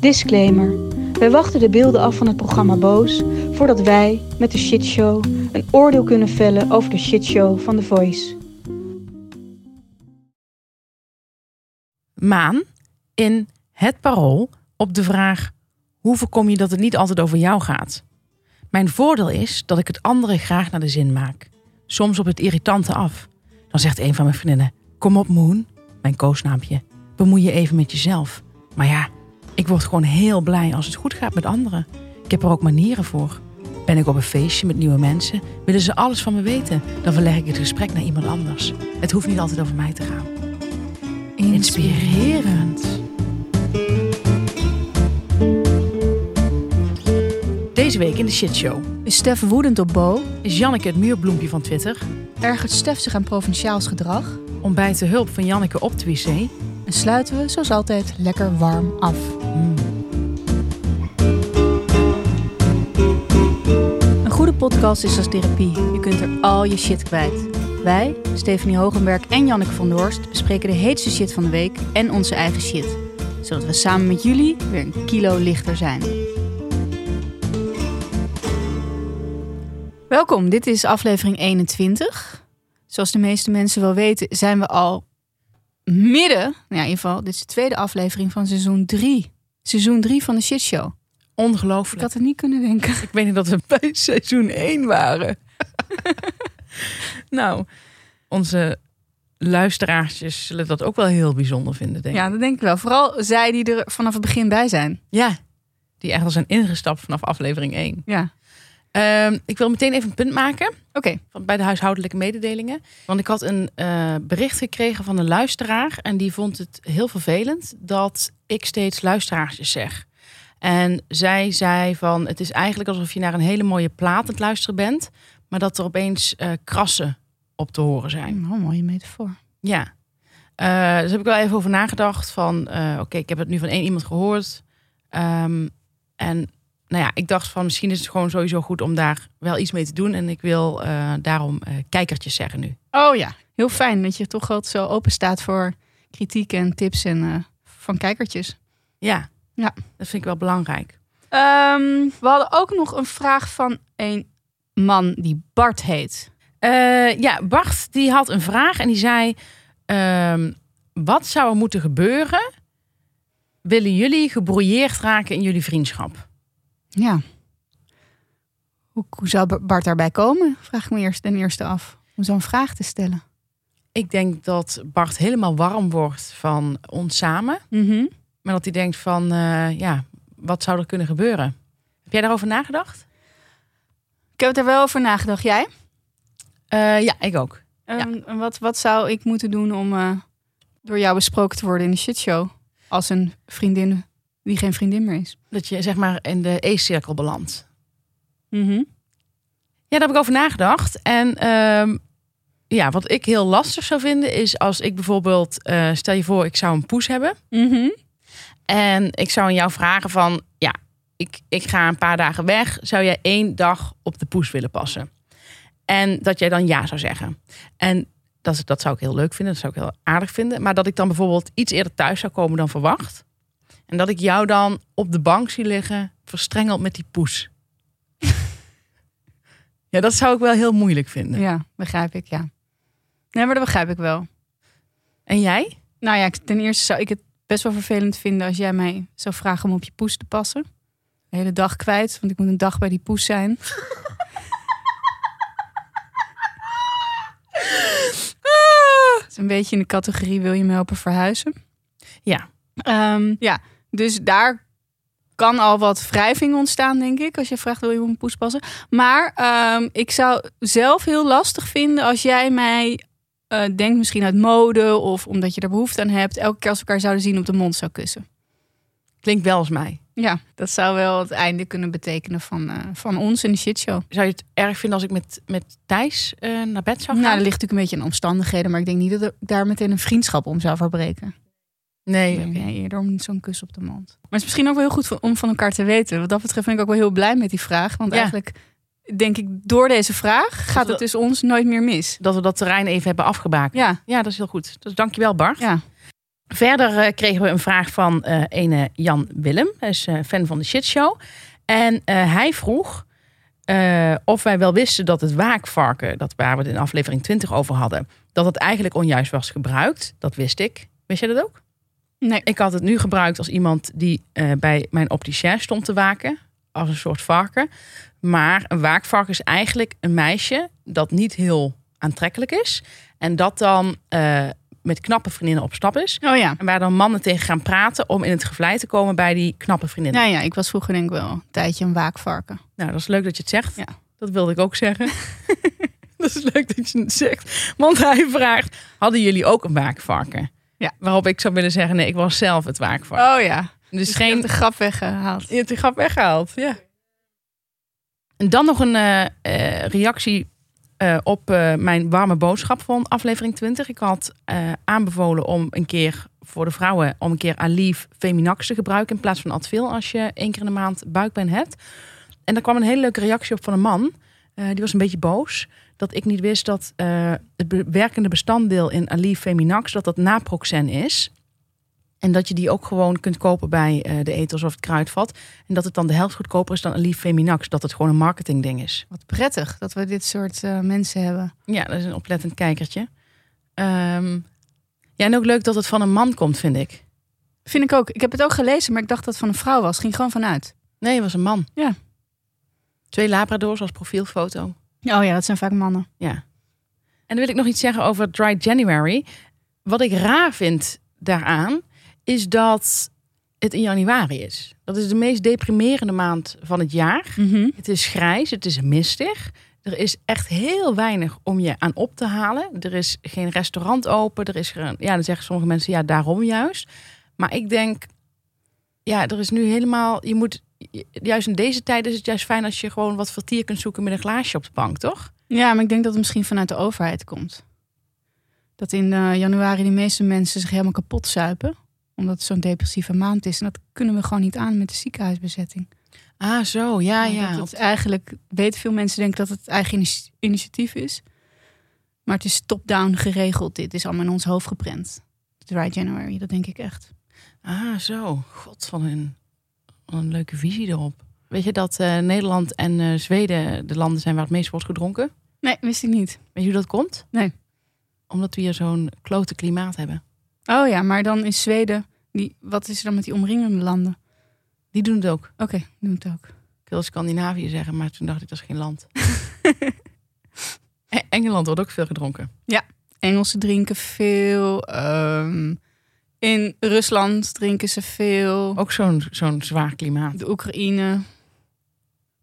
Disclaimer. Wij wachten de beelden af van het programma Boos voordat wij met de shitshow een oordeel kunnen vellen over de shitshow van The Voice. Maan in het parool op de vraag: hoe voorkom je dat het niet altijd over jou gaat? Mijn voordeel is dat ik het andere graag naar de zin maak. Soms op het irritante af. Dan zegt een van mijn vriendinnen: Kom op, Moon, mijn koosnaampje. Bemoei je even met jezelf. Maar ja, ik word gewoon heel blij als het goed gaat met anderen. Ik heb er ook manieren voor. Ben ik op een feestje met nieuwe mensen, willen ze alles van me weten. Dan verleg ik het gesprek naar iemand anders. Het hoeft niet altijd over mij te gaan. Inspirerend. Deze week in de shitshow Is Stef woedend op Bo? is Janneke het muurbloempje van Twitter. Ergert Stef zich aan provinciaals gedrag? Ontbijt de hulp van Janneke op de wc. En sluiten we, zoals altijd, lekker warm af. Een goede podcast is als therapie. Je kunt er al je shit kwijt. Wij, Stephanie Hogenberg en Janneke van Doorst, bespreken de heetste shit van de week en onze eigen shit. Zodat we samen met jullie weer een kilo lichter zijn. Welkom, dit is aflevering 21. Zoals de meeste mensen wel weten, zijn we al midden, nou ja, in ieder geval, dit is de tweede aflevering van seizoen 3. Seizoen 3 van de Shit Show. Ik Ongelooflijk. had het niet kunnen denken. Ik weet niet dat we bij seizoen 1 waren. nou, onze luisteraartjes zullen dat ook wel heel bijzonder vinden, denk ik. Ja, dat denk ik wel. Vooral zij die er vanaf het begin bij zijn. Ja, die echt al zijn ingestapt vanaf aflevering 1. Ja, Ehm, ik wil meteen even een punt maken oké. van, bij de huishoudelijke mededelingen. Want ik had een eh, bericht gekregen van een luisteraar. En die vond het heel vervelend dat ik steeds luisteraartjes zeg. En zij zei van, het is eigenlijk alsof je naar een hele mooie plaat aan het luisteren bent. Maar dat er opeens eh, krassen op te horen zijn. Oh, mooie metafoor. Ja. Eh, dus heb ik wel even over nagedacht van, oké, ik heb het nu van één iemand gehoord. Ehm, en nou ja, ik dacht van misschien is het gewoon sowieso goed om daar wel iets mee te doen. En ik wil eh, daarom eh, kijkertjes zeggen nu. Oh ja, heel fijn dat je toch altijd zo open staat voor kritiek en tips en eh, van kijkertjes. Ja. Ja. Dat vind ik wel belangrijk. Ehm, we hadden ook nog een vraag van een man die Bart heet. Eh, ja, Bart die had een vraag en die zei... ehm, wat zou er moeten gebeuren... willen jullie gebrouilleerd raken in jullie vriendschap? Ja. Hoe, hoe zou Bart daarbij komen? Vraag ik me eerst ten eerste af. Om zo'n vraag te stellen. Ik denk dat Bart helemaal warm wordt van ons samen. Maar dat hij denkt van, eh, ja, wat zou er kunnen gebeuren? Heb jij daarover nagedacht? Ik heb er wel over nagedacht. Jij? Eh, ja, ik ook. Ehm, wat, wat zou ik moeten doen om eh, door jou besproken te worden in de shitshow? Als een vriendin die geen vriendin meer is. Dat je zeg maar in de E-cirkel belandt. Mhm. Ja, daar heb ik over nagedacht. En ehm, ja, wat ik heel lastig zou vinden is als ik bijvoorbeeld, eh, stel je voor, ik zou een poes hebben. Mhm. En ik zou aan jou vragen van, ja, ik, ik ga een paar dagen weg. Zou jij één dag op de poes willen passen? En dat jij dan ja zou zeggen. En dat, dat zou ik heel leuk vinden, dat zou ik heel aardig vinden. Maar dat ik dan bijvoorbeeld iets eerder thuis zou komen dan verwacht. En dat ik jou dan op de bank zie liggen, verstrengeld met die poes. ja, dat zou ik wel heel moeilijk vinden. Ja, begrijp ik, ja. Nee, maar dat begrijp ik wel. En jij? Nou ja, ten eerste zou ik het best wel vervelend vinden als jij mij zou vragen om op je poes te passen. De hele dag kwijt, want ik moet een dag bij die poes zijn. Het is een beetje in de categorie wil je me helpen verhuizen. Ja. Ehm, ja, dus daar kan al wat wrijving ontstaan, denk ik, als je vraagt wil je op een poes passen. Maar ehm, ik zou zelf heel lastig vinden als jij mij eh, denkt misschien uit mode of omdat je er behoefte aan hebt, elke keer als we elkaar zouden zien op de mond zou kussen. Klinkt wel als mij. Ja, dat zou wel het einde kunnen betekenen van, eh, van ons in de shitshow. Zou je het erg vinden als ik met, met Thijs eh, naar bed zou Nou, gaan? dat ligt natuurlijk een beetje in omstandigheden, maar ik denk niet dat ik daar meteen een vriendschap om zou verbreken. Nee, denk eerder om zo'n kus op de mond. Maar het is misschien ook wel heel goed om van elkaar te weten. Wat dat betreft ben ik ook wel heel blij met die vraag. Want Ja. eigenlijk denk ik, door deze vraag gaat het dus ons nooit meer mis. Dat we dat terrein even hebben afgebakend. Ja, Ja, dat is heel goed. Dus dankjewel Bart. ja. Verder eh, kregen we een vraag van eh ene Jan Willem. Hij is eh, fan van de shitshow. En hij vroeg of wij wel wisten dat het waakvarken, dat waar we het in aflevering 20 over hadden, dat het eigenlijk onjuist was gebruikt. Dat wist ik. Wist jij dat ook? Nee. Ik had het nu gebruikt als iemand die eh, bij mijn opticien stond te waken. Als een soort varken. Maar een waakvarken is eigenlijk een meisje dat niet heel aantrekkelijk is. En dat dan eh, met knappe vriendinnen op stap is. Oh ja. En waar dan mannen tegen gaan praten om in het gevlei te komen bij die knappe vriendinnen. Ja, ja, ik was vroeger denk ik wel een tijdje een waakvarken. Nou, dat is leuk dat je het zegt. Ja. Dat wilde ik ook zeggen. dat is leuk dat je het zegt. Want hij vraagt, hadden jullie ook een waakvarken? Ja. Waarop ik zou willen zeggen, nee, ik was zelf het waakvarken. Oh ja. dus Dus geen de grap weggehaald. Je hebt die grap weggehaald, ja. En dan nog een eh, eh, reactie eh, op mijn warme boodschap van aflevering 20. Ik had aanbevolen om een keer voor de vrouwen... om een keer Aleve Feminax te gebruiken... in plaats van Advil als je één keer in de maand buikpijn hebt. En daar kwam een hele leuke reactie op van een man. Eh, die was een beetje boos dat ik niet wist dat eh, het werkende bestanddeel in Aleve Feminax... dat dat naproxen is... En dat je die ook gewoon kunt kopen bij eh, de etels of het kruidvat. En dat het dan de helft goedkoper is dan Aleve Feminax. Dat het gewoon een marketingding is. Wat prettig dat we dit soort eh, mensen hebben. Ja, dat is een oplettend kijkertje. Ehm, ja, en ook leuk dat het van een man komt, vind ik. Vind ik ook. Ik heb het ook gelezen, maar ik dacht dat het van een vrouw was. Ging gewoon vanuit. Nee, het was een man. Ja. Twee labradors als profielfoto. Oh ja, dat zijn vaak mannen. Ja. En dan wil ik nog iets zeggen over Dry January. Wat ik raar vind daaraan, is dat het in januari is. Dat is de meest deprimerende maand van het jaar. Het is grijs, het is mistig. Er is echt heel weinig om je aan op te halen. Er is geen restaurant open. Er is ja, dan zeggen sommige mensen, ja, daarom juist. Maar ik denk, ja, er is nu helemaal, je moet, juist in deze tijd is het juist fijn als je gewoon wat vertier kunt zoeken met een glaasje op de bank, toch? Ja, maar ik denk dat het misschien vanuit de overheid komt. Dat in eh, januari de meeste mensen zich helemaal kapot zuipen. Omdat het zo'n depressieve maand is. En dat kunnen we gewoon niet aan met de ziekenhuisbezetting. Ah, zo, ja, ja. Dat het eigenlijk weten veel mensen denken dat het eigen initiatief is. Maar het is top-down geregeld. Dit is allemaal in ons hoofd geprent. Dry January, dat denk ik echt. Ah, zo. God, van wat een leuke visie erop. Weet je dat eh, Nederland en eh, Zweden de landen zijn waar het meest wordt gedronken? Nee, wist ik niet. Weet je hoe dat komt? Nee. Omdat we hier zo'n klote klimaat hebben. Oh ja, maar dan is Zweden. Die, wat is er dan met die omringende landen? Die doen het ook. Oké, doen het ook. Ik wilde Scandinavië zeggen, maar toen dacht ik, dat is geen land. E- Engeland wordt ook veel gedronken. Engelsen drinken veel. ehm, in Rusland drinken ze veel. Ook zo'n zo'n zwaar klimaat. De Oekraïne.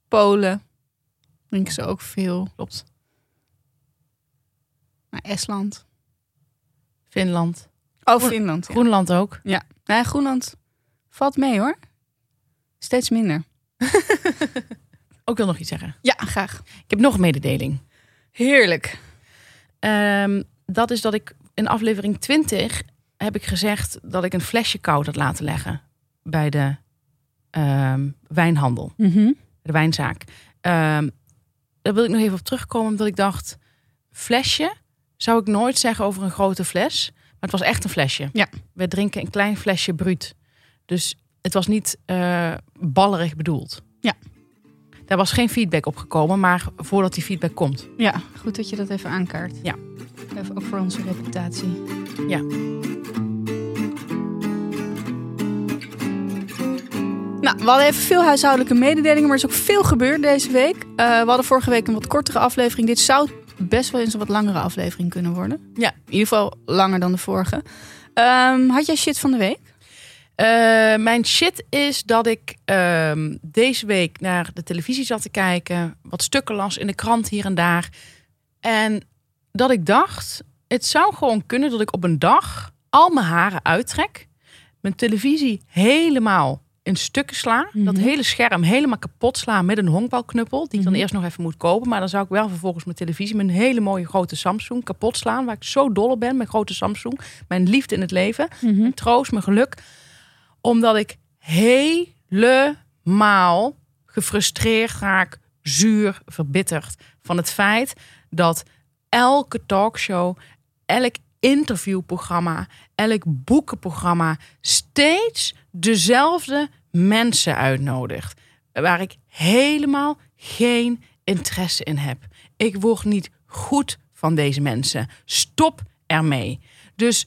Polen drinken ze ook veel. Klopt. Maar Estland. Finland. Oh, Groen- Finland. Ja. Groenland ook. Nee, Groenland valt mee hoor. Steeds minder. Ook wil nog iets zeggen. Ja, graag. Ik heb nog een mededeling. Heerlijk. Ehm, dat is dat ik in aflevering 20 heb ik gezegd dat ik een flesje koud had laten leggen bij de ehm, wijnhandel, de wijnzaak. Ehm, daar wil ik nog even op terugkomen, omdat ik dacht, flesje zou ik nooit zeggen over een grote fles, maar het was echt een flesje. Ja. We drinken een klein flesje bruut, dus het was niet eh, ballerig bedoeld. Ja. Daar was geen feedback op gekomen, maar voordat die feedback komt. Ja, goed dat je dat even aankaart. Ja. Even ook voor onze reputatie. Ja. Nou, we hadden even veel huishoudelijke mededelingen, maar er is ook veel gebeurd deze week. Eh, we hadden vorige week een wat kortere aflevering. Dit zou best wel eens een wat langere aflevering kunnen worden. Ja. In ieder geval langer dan de vorige. Ehm, had jij shit van de week? Eh, mijn shit is dat ik ehm, deze week naar de televisie zat te kijken. Wat stukken las in de krant hier en daar. En dat ik dacht, het zou gewoon kunnen dat ik op een dag al mijn haren uittrek. Mijn televisie helemaal in stukken sla. Mhm. Dat hele scherm helemaal kapot sla met een honkbalknuppel. Die ik dan Mhm. eerst nog even moet kopen. Maar dan zou ik wel vervolgens mijn televisie, mijn hele mooie grote Samsung, kapot slaan. Waar ik zo dol op ben, mijn grote Samsung. Mijn liefde in het leven mijn troost, mijn geluk. Omdat ik helemaal gefrustreerd raak, zuur, verbitterd van het feit dat elke talkshow, elk interviewprogramma, elk boekenprogramma steeds dezelfde mensen uitnodigt. Waar ik helemaal geen interesse in heb. Ik word niet goed van deze mensen. Stop ermee. Dus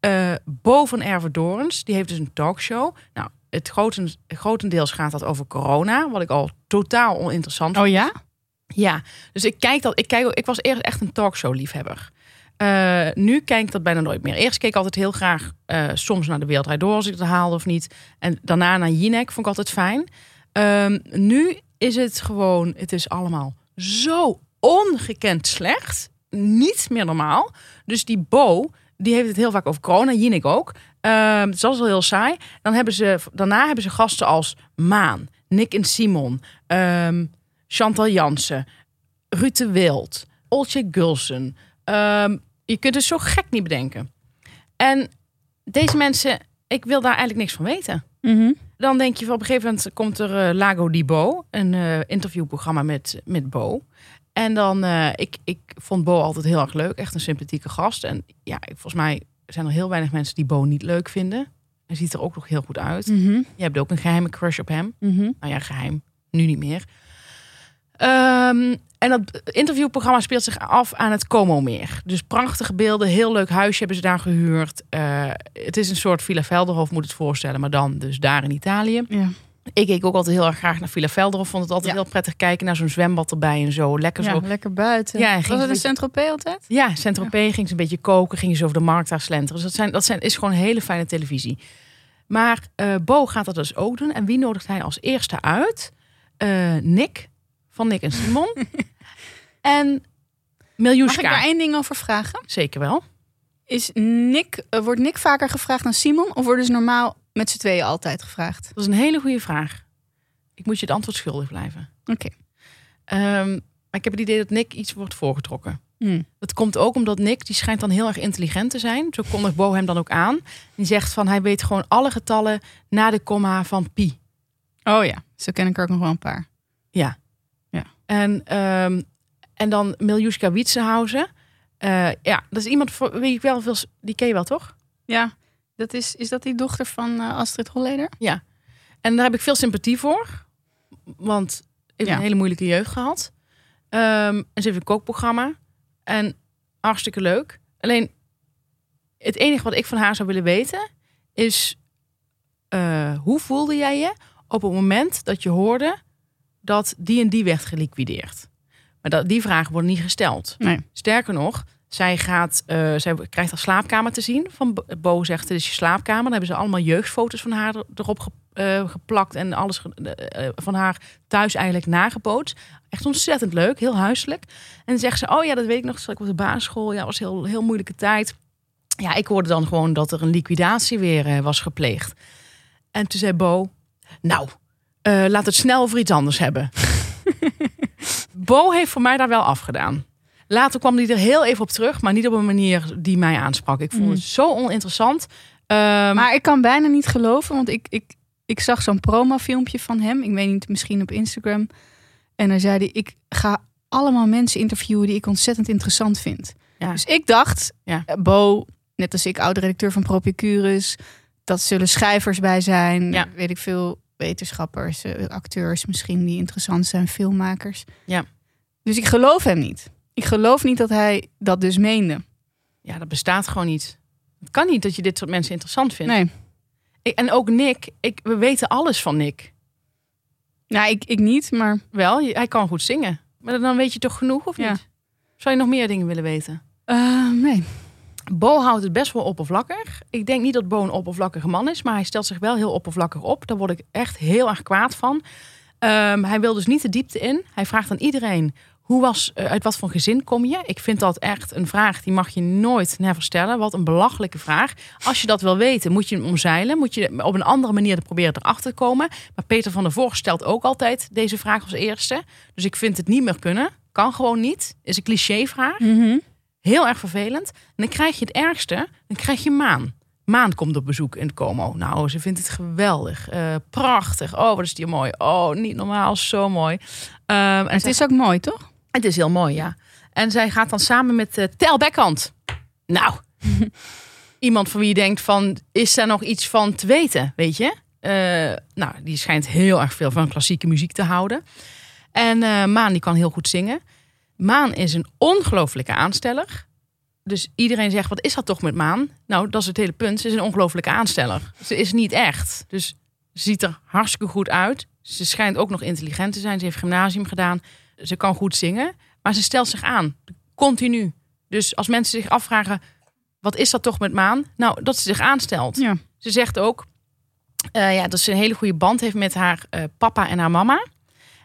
eh Bo van Ervedorens, die heeft dus een talkshow. Nou, het groten, grotendeels gaat dat over corona, wat ik al totaal oninteressant Oh ja? ja, dus ik kijk dat. Ik, kijk, ik was eerst echt een talkshow-liefhebber. Eh, nu kijk ik dat bijna nooit meer. Eerst keek ik altijd heel graag eh, soms naar de Wereld Door als ik het haalde of niet. En daarna naar Jinek vond ik altijd fijn. Ehm, nu is het gewoon, het is allemaal zo ongekend slecht. Niet meer normaal. Dus die Bo, die heeft het heel vaak over corona. Jinek ook. Ehm het is altijd wel heel saai. Dan hebben ze, daarna hebben ze gasten als Maan, Nick en Simon, ehm, Chantal Jansen, Ruud Wild, Oltje Gulsen. Je kunt het zo gek niet bedenken. En deze mensen, ik wil daar eigenlijk niks van weten. Mhm. Dan denk je van op een gegeven moment komt er eh, Lago di Bo, een eh, interviewprogramma met, met Bo. En dan, eh, ik, ik vond Bo altijd heel erg leuk, echt een sympathieke gast. En ja, ik- volgens mij zijn er heel weinig mensen die Bo niet leuk vinden. Hij ziet er ook nog heel goed uit. Mhm. Je hebt ook een geheime crush op hem. Mhm. Nou ja, geheim. Nu niet meer. Ehm, en dat interviewprogramma speelt zich af aan het Como-meer. Dus prachtige beelden, heel leuk huisje hebben ze daar gehuurd. Eh, het is een soort Villa Velderhof, moet het voorstellen, maar dan dus daar in Italië. Ja. Ik keek ook altijd heel erg graag naar Villa Velderhof. Vond het altijd Ja. heel prettig kijken naar zo'n zwembad erbij en zo. Lekker ja, zo. lekker buiten. Ja, Was ging het in Saint-Tropez altijd? Ja, Saint-Tropez ging ze een beetje koken, gingen ze over de markt daar slenteren. Dus dat, zijn, dat zijn, is gewoon hele fijne televisie. Maar eh, Bo gaat dat dus ook doen. En wie nodigt hij als eerste uit? Eh, Nick, van Nick en Simon. en Mag ik daar één ding over vragen? Zeker wel. Is Nick, eh, wordt Nick vaker gevraagd dan Simon? Of worden ze normaal met z'n tweeën altijd gevraagd? Dat is een hele goede vraag. Ik moet je het antwoord schuldig blijven. Oké. Ehm, maar ik heb het idee dat Nick iets wordt voorgetrokken. Hmm. Dat komt ook omdat Nick, die schijnt dan heel erg intelligent te zijn. Zo kondigt Bo hem dan ook aan. Die zegt van, hij weet gewoon alle getallen na de komma van pi. Oh ja, zo ken ik er ook nog wel een paar. En, ehm, en dan Miljuska Wietsenhausen. Eh, ja, dat is iemand voor wie ik wel veel... Die ken je wel, toch? Ja, dat is, is dat die dochter van eh, Astrid Holleder? En daar heb ik veel sympathie voor. Want ik Ja. een hele moeilijke jeugd gehad. Ehm, en ze heeft een kookprogramma. En hartstikke leuk. Alleen, het enige wat ik van haar zou willen weten... is eh, hoe voelde jij je op het moment dat je hoorde... dat die en die werd geliquideerd? Maar dat, die vragen worden niet gesteld. Nee. Sterker nog, zij, gaat, eh, zij krijgt haar slaapkamer te zien. Van Bo- zegt, dit is je slaapkamer. Dan hebben ze allemaal jeugdfoto's van haar er- erop eh, geplakt. En alles ge- eh, van haar thuis eigenlijk nagebootst. Echt ontzettend leuk, heel huiselijk. En dan zegt ze, oh ja, dat weet ik nog. Ik op de basisschool. Ja, was een heel, heel moeilijke tijd. Ja, ik hoorde dan gewoon dat er een liquidatie weer was gepleegd. En toen zei Bo, nou, eh, laat het snel over iets anders hebben. Bo heeft voor mij daar wel afgedaan. Later kwam hij er heel even op terug, maar niet op een manier die mij aansprak. Ik vond Mm. het zo oninteressant. Ehm, Maar ik kan bijna niet geloven, want ik, ik, ik zag zo'n promofilmpje van hem. Ik weet niet, misschien op Instagram. En dan zei hij, ik ga allemaal mensen interviewen die ik ontzettend interessant vind. Ja. Dus ik dacht, Ja. eh, Bo, net als ik, oude-redacteur van Propicurus. Dat zullen schrijvers bij zijn, Ja. weet ik veel, wetenschappers, eh, acteurs misschien die interessant zijn, filmmakers. Ja. Dus ik geloof hem niet. Ik geloof niet dat hij dat dus meende. ja, dat bestaat gewoon niet. Het kan niet dat je dit soort mensen interessant vindt. Nee. Ik- en ook Nick, ik, we weten alles van Nick. Nou, ik, ik niet, maar Wel, hij kan goed zingen. Maar dan weet je toch genoeg, of Ja. niet? Zou je nog meer dingen willen weten? eh, nee. Bo houdt het best wel oppervlakkig. Ik denk niet dat Bo een oppervlakkige man is, maar hij stelt zich wel heel oppervlakkig op. Daar word ik echt heel erg kwaad van. Ehm, hij wil dus niet de diepte in. Hij vraagt aan iedereen: hoe was, eh, uit wat voor gezin kom je? Ik vind dat echt een vraag die mag je nooit never stellen. Wat een belachelijke vraag. Als je dat wil weten, moet je hem omzeilen. Moet je op een andere manier er proberen erachter te komen. Maar Peter van der Voort stelt ook altijd deze vraag als eerste. Dus ik vind het niet meer kunnen. Kan gewoon niet. Is een clichévraag. Mhm. Heel erg vervelend. En dan krijg je het ergste, dan krijg je Maan. Maan komt op bezoek in het Como. Nou, ze vindt het geweldig. eh, prachtig. Oh, wat is die mooi. Oh, niet normaal. Zo mooi. Ehm, en Het zij- is ook mooi, toch? het is heel mooi, ja. En zij gaat dan samen met eh Tel Beckhand. Nou, Iemand van wie je denkt van, is daar nog iets van te weten, weet je? Eh, nou, die schijnt heel erg veel van klassieke muziek te houden. En Maan, die kan heel goed zingen. Maan is een ongelofelijke aansteller. Dus iedereen zegt, wat is dat toch met Maan? Nou, dat is het hele punt. Ze is een ongelofelijke aansteller. Ze is niet echt. Dus ze ziet er hartstikke goed uit. Ze schijnt ook nog intelligent te zijn. Ze heeft gymnasium gedaan. Ze kan goed zingen. Maar ze stelt zich aan. Continu. Dus als mensen zich afvragen, wat is dat toch met Maan? Nou, dat ze zich aanstelt. Ja. Ze zegt ook eh, ja, dat ze een hele goede band heeft met haar eh, papa en haar mama.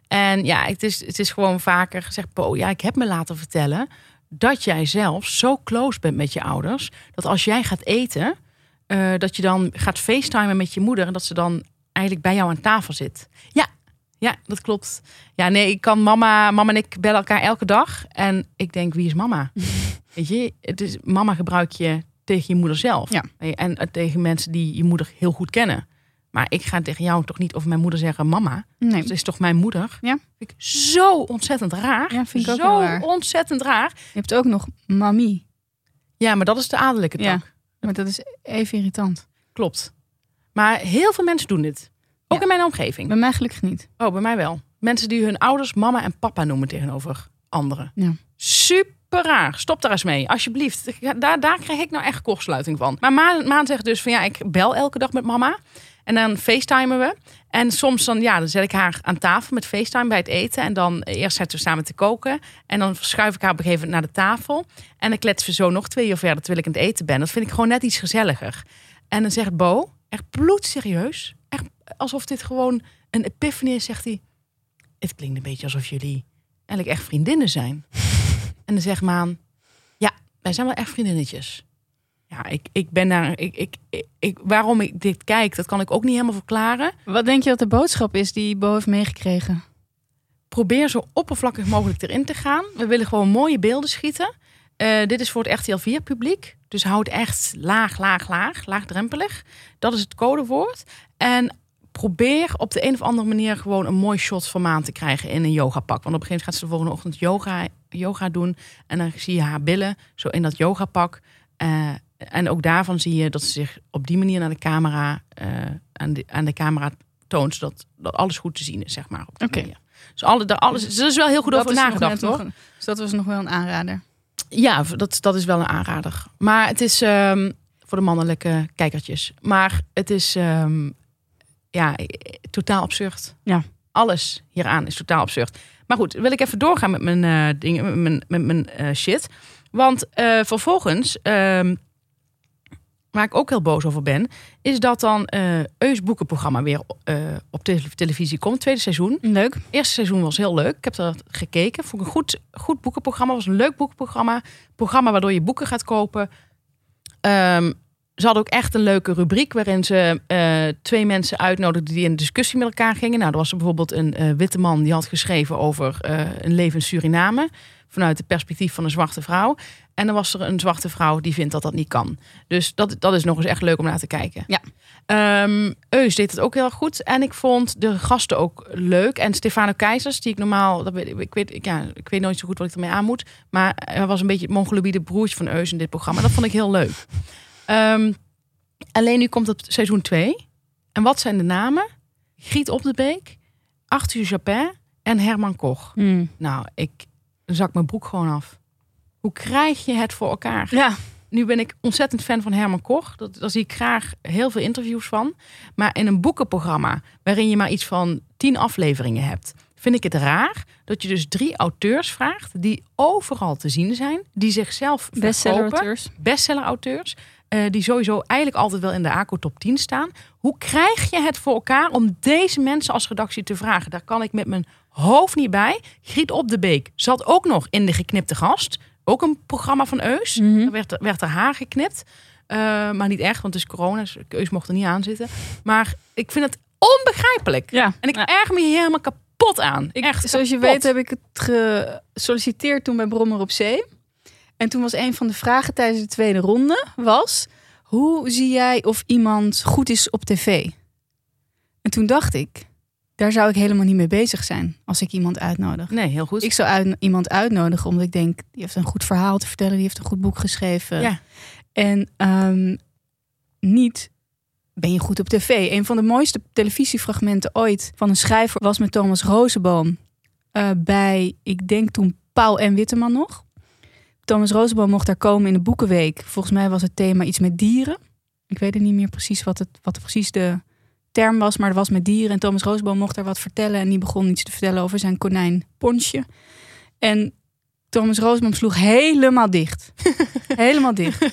En ja, het is, het is gewoon vaker gezegd, Bo, ja, ik heb me laten vertellen dat jij zelf zo close bent met je ouders, dat als jij gaat eten, eh, dat je dan gaat facetimen met je moeder en dat ze dan eigenlijk bij jou aan tafel zit. Ja, ja, dat klopt. Ja, nee, ik kan mama, mama en ik bellen elkaar elke dag en ik denk, wie is mama? Weet je, het is, mama gebruik je tegen je moeder zelf. Ja. En eh, tegen mensen die je moeder heel goed kennen. Maar ik ga tegen jou toch niet over mijn moeder zeggen, mama. Nee. Dat is toch mijn moeder? Ja. Vind ik zo ontzettend raar. Ja, vind ik ook zo heel raar. ontzettend raar. Je hebt ook nog mami. Ja, maar dat is de adellijke tak. Ja. Maar dat is even irritant. Klopt. Maar heel veel mensen doen dit. Ook Ja. in mijn omgeving. Bij mij gelukkig niet. Oh, bij mij wel. Mensen die hun ouders mama en papa noemen tegenover anderen. Ja. Super raar. Stop daar eens mee, alsjeblieft. Daar, daar krijg ik nou echt kortsluiting van. Maar Maan, Maan zegt dus van ja, ik bel elke dag met mama. En dan facetimen we. En soms dan, ja, dan zet ik haar aan tafel met facetime bij het eten. En dan eh, eerst zetten we samen te koken. En dan schuif ik haar op een gegeven moment naar de tafel. En dan kletsen we zo nog twee uur verder terwijl ik aan het eten ben. Dat vind ik gewoon net iets gezelliger. En dan zegt Bo, echt bloedserieus. Echt alsof dit gewoon een epiphany is, zegt hij. Het klinkt een beetje alsof jullie eigenlijk echt vriendinnen zijn. en dan zegt Maan, ja, wij zijn wel echt vriendinnetjes. Ja, ik, ik ben daar. Ik, ik, ik, waarom ik dit kijk, dat kan ik ook niet helemaal verklaren. Wat denk je dat de boodschap is die Bo heeft meegekregen? Probeer zo oppervlakkig mogelijk erin te gaan. We willen gewoon mooie beelden schieten. Eh, dit is voor het RTL 4 publiek. Dus houd echt laag, laag, laag, laagdrempelig. Dat is het codewoord. En probeer op de een of andere manier gewoon een mooi shot van Maan te krijgen in een yogapak. Want op een gegeven moment gaat ze de volgende ochtend yoga, yoga doen. En dan zie je haar billen zo in dat yogapak. Eh, en ook daarvan zie je dat ze zich op die manier naar de camera, eh, aan, de, aan de camera toont. Zodat dat alles goed te zien is, zeg maar. Oké. Dus alle, daar alles, dus er is wel heel goed over nagedacht, hoor. een- Dus dat was nog wel een aanrader. Ja, dat, dat is wel een aanrader. Maar het is ehm, voor de mannelijke kijkertjes. Maar het is ehm, ja, totaal absurd. Ja. Alles hieraan is totaal absurd. Maar goed, wil ik even doorgaan met mijn eh, dingen, met mijn, met mijn eh, shit. Want vervolgens, ehm, waar ik ook heel boos over ben, is dat dan eh Eus boekenprogramma weer eh, op tele- televisie komt, tweede seizoen. Leuk. Eerste seizoen was heel leuk. Ik heb er gekeken. Vond ik een goed, goed boekenprogramma. Was een leuk boekenprogramma. Programma waardoor je boeken gaat kopen. Ehm, ze hadden ook echt een leuke rubriek waarin ze eh, twee mensen uitnodigden die in discussie met elkaar gingen. Nou, er was er bijvoorbeeld een witte man die had geschreven over een leven in Suriname. Vanuit het perspectief van een zwarte vrouw. En dan was er een zwarte vrouw die vindt dat dat niet kan. Dus dat, dat is nog eens echt leuk om naar te kijken. Ja. Ehm, Eus deed het ook heel erg goed. En ik vond de gasten ook leuk. En Stefano Keizers, die ik normaal... Dat weet, ik, ik weet, ik, ja, ik weet nooit zo goed wat ik ermee aan moet. Maar hij was een beetje het mongoloïde broertje van Eus in dit programma. Dat vond ik heel leuk. Ehm, alleen nu komt het seizoen 2. En wat zijn de namen? Griet Op de Beek, Arthur Japin en Herman Koch. Hmm. Nou, ik zak mijn broek gewoon af. Hoe krijg je het voor elkaar? Ja. Nu ben ik ontzettend fan van Herman Koch. Dat, daar zie ik graag heel veel interviews van. Maar in een boekenprogramma waarin je maar iets van tien afleveringen hebt, vind ik het raar dat je dus drie auteurs vraagt die overal te zien zijn, die zichzelf Bestseller-auteurs. bestseller-auteurs. Eh, die sowieso eigenlijk altijd wel in de ACO top 10 staan. Hoe krijg je het voor elkaar om deze mensen als redactie te vragen? Daar kan ik met mijn hoofd niet bij. Griet op de Beek zat ook nog in de geknipte gast. Ook een programma van Eus. Mhm. Er werd, werd er haar geknipt. Eh, maar niet echt, want het is corona. Dus Eus mocht er niet aan zitten. Maar ik vind het onbegrijpelijk. Ja. En ik Ja. erg me hier helemaal kapot aan. Ik, echt zoals je weet heb ik het gesolliciteerd toen bij Brommer op Zee. En toen was een van de vragen tijdens de tweede ronde was... Hoe zie jij of iemand goed is op tv? En toen dacht ik, daar zou ik helemaal niet mee bezig zijn als ik iemand uitnodig. Nee, heel goed. Ik zou uit, iemand uitnodigen omdat ik denk, die heeft een goed verhaal te vertellen, die heeft een goed boek geschreven. Ja. En ehm, niet ben je goed op tv. Een van de mooiste televisiefragmenten ooit van een schrijver was met Thomas Rozenboom. eh, bij, ik denk toen Paul en Witteman nog. Thomas Rozenboom mocht daar komen in de Boekenweek. Volgens mij was het thema iets met dieren. Ik weet het niet meer precies wat, het, wat precies de term was, maar het was met dieren. En Thomas Rozenboom mocht daar wat vertellen. En die begon iets te vertellen over zijn konijn Ponsje. En Thomas Rozenboom sloeg helemaal dicht. helemaal dicht.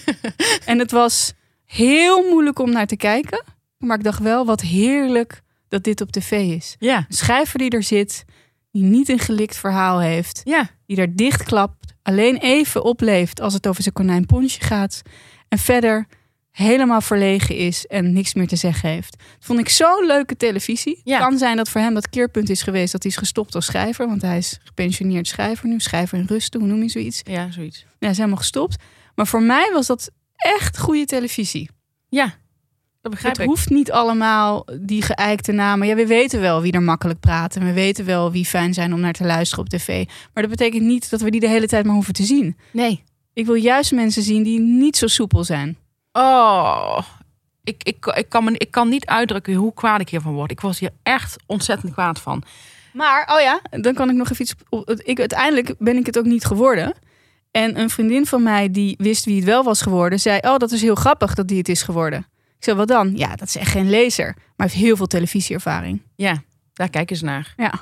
En het was heel moeilijk om naar te kijken. Maar ik dacht wel, wat heerlijk dat dit op tv is. Ja, Een schrijver die er zit, die niet een gelikt verhaal heeft. ja, Die daar dichtklapt, alleen even opleeft als het over zijn konijn Ponsje gaat. En verder helemaal verlegen is en niks meer te zeggen heeft. Dat vond ik zo'n leuke televisie. Ja. Kan zijn dat voor hem dat keerpunt is geweest dat hij is gestopt als schrijver. Want hij is gepensioneerd schrijver nu. Schrijver in rusten, hoe noem je zoiets? ja, zoiets. Ja, hij is helemaal gestopt. Maar voor mij was dat echt goede televisie. Ja, het ik. hoeft niet allemaal die geëikte namen. Ja, we weten wel wie er makkelijk praten. We weten wel wie fijn zijn om naar te luisteren op tv. Maar dat betekent niet dat we die de hele tijd maar hoeven te zien. Nee. Ik wil juist mensen zien die niet zo soepel zijn. Oh, ik, ik, ik, kan me, ik kan niet uitdrukken hoe kwaad ik hiervan word. Ik was hier echt ontzettend kwaad van. Maar, oh ja, dan kan ik nog even iets... Ik, uiteindelijk ben ik het ook niet geworden. En een vriendin van mij die wist wie het wel was geworden... zei, oh, dat is heel grappig dat die het is geworden. Zei, wat dan? Ja, dat is echt geen lezer. Maar heeft heel veel televisieervaring. Ja, daar kijken ze naar. Ja.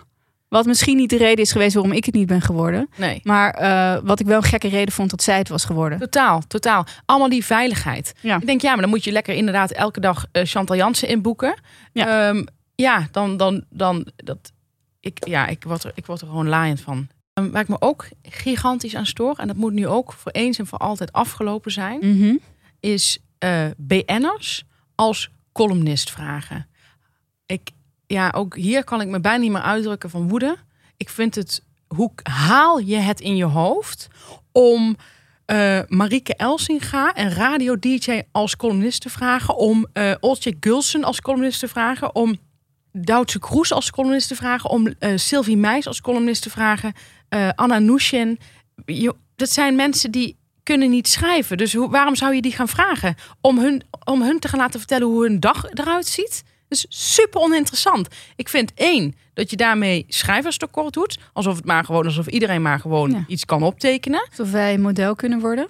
Wat misschien niet de reden is geweest waarom ik het niet ben geworden. Nee. Maar eh, wat ik wel een gekke reden vond dat zij het was geworden. Totaal, totaal. Allemaal die veiligheid. Ja. Ik denk, ja, maar dan moet je lekker inderdaad elke dag eh, Chantal Jansen inboeken. Ja. Ehm, ja, dan, dan, dan, dat, ik, ja, ik word, er, ik word er gewoon laaiend van. Ehm, waar ik me ook gigantisch aan stoor, en dat moet nu ook voor eens en voor altijd afgelopen zijn, Mhm. is eh BN'ers als columnist vragen. Ik, ja, ook hier kan ik me bijna niet meer uitdrukken van woede. Ik vind het, hoe haal je het in je hoofd om eh Marieke Elsinga en radio-dj als columnist te vragen, om Oltje Gulsen als columnist te vragen, om Doutse Kroes als columnist te vragen, om eh, Sylvie Meis als columnist te vragen, eh, Anna Nushin. Dat zijn mensen die kunnen niet schrijven. Dus hoe, waarom zou je die gaan vragen? Om hun, om hun te gaan laten vertellen hoe hun dag eruit ziet? Dat is super oninteressant. Ik vind één, dat je daarmee schrijverstekort doet. Alsof het maar gewoon, alsof iedereen maar gewoon Ja. iets kan optekenen. Alsof wij model kunnen worden.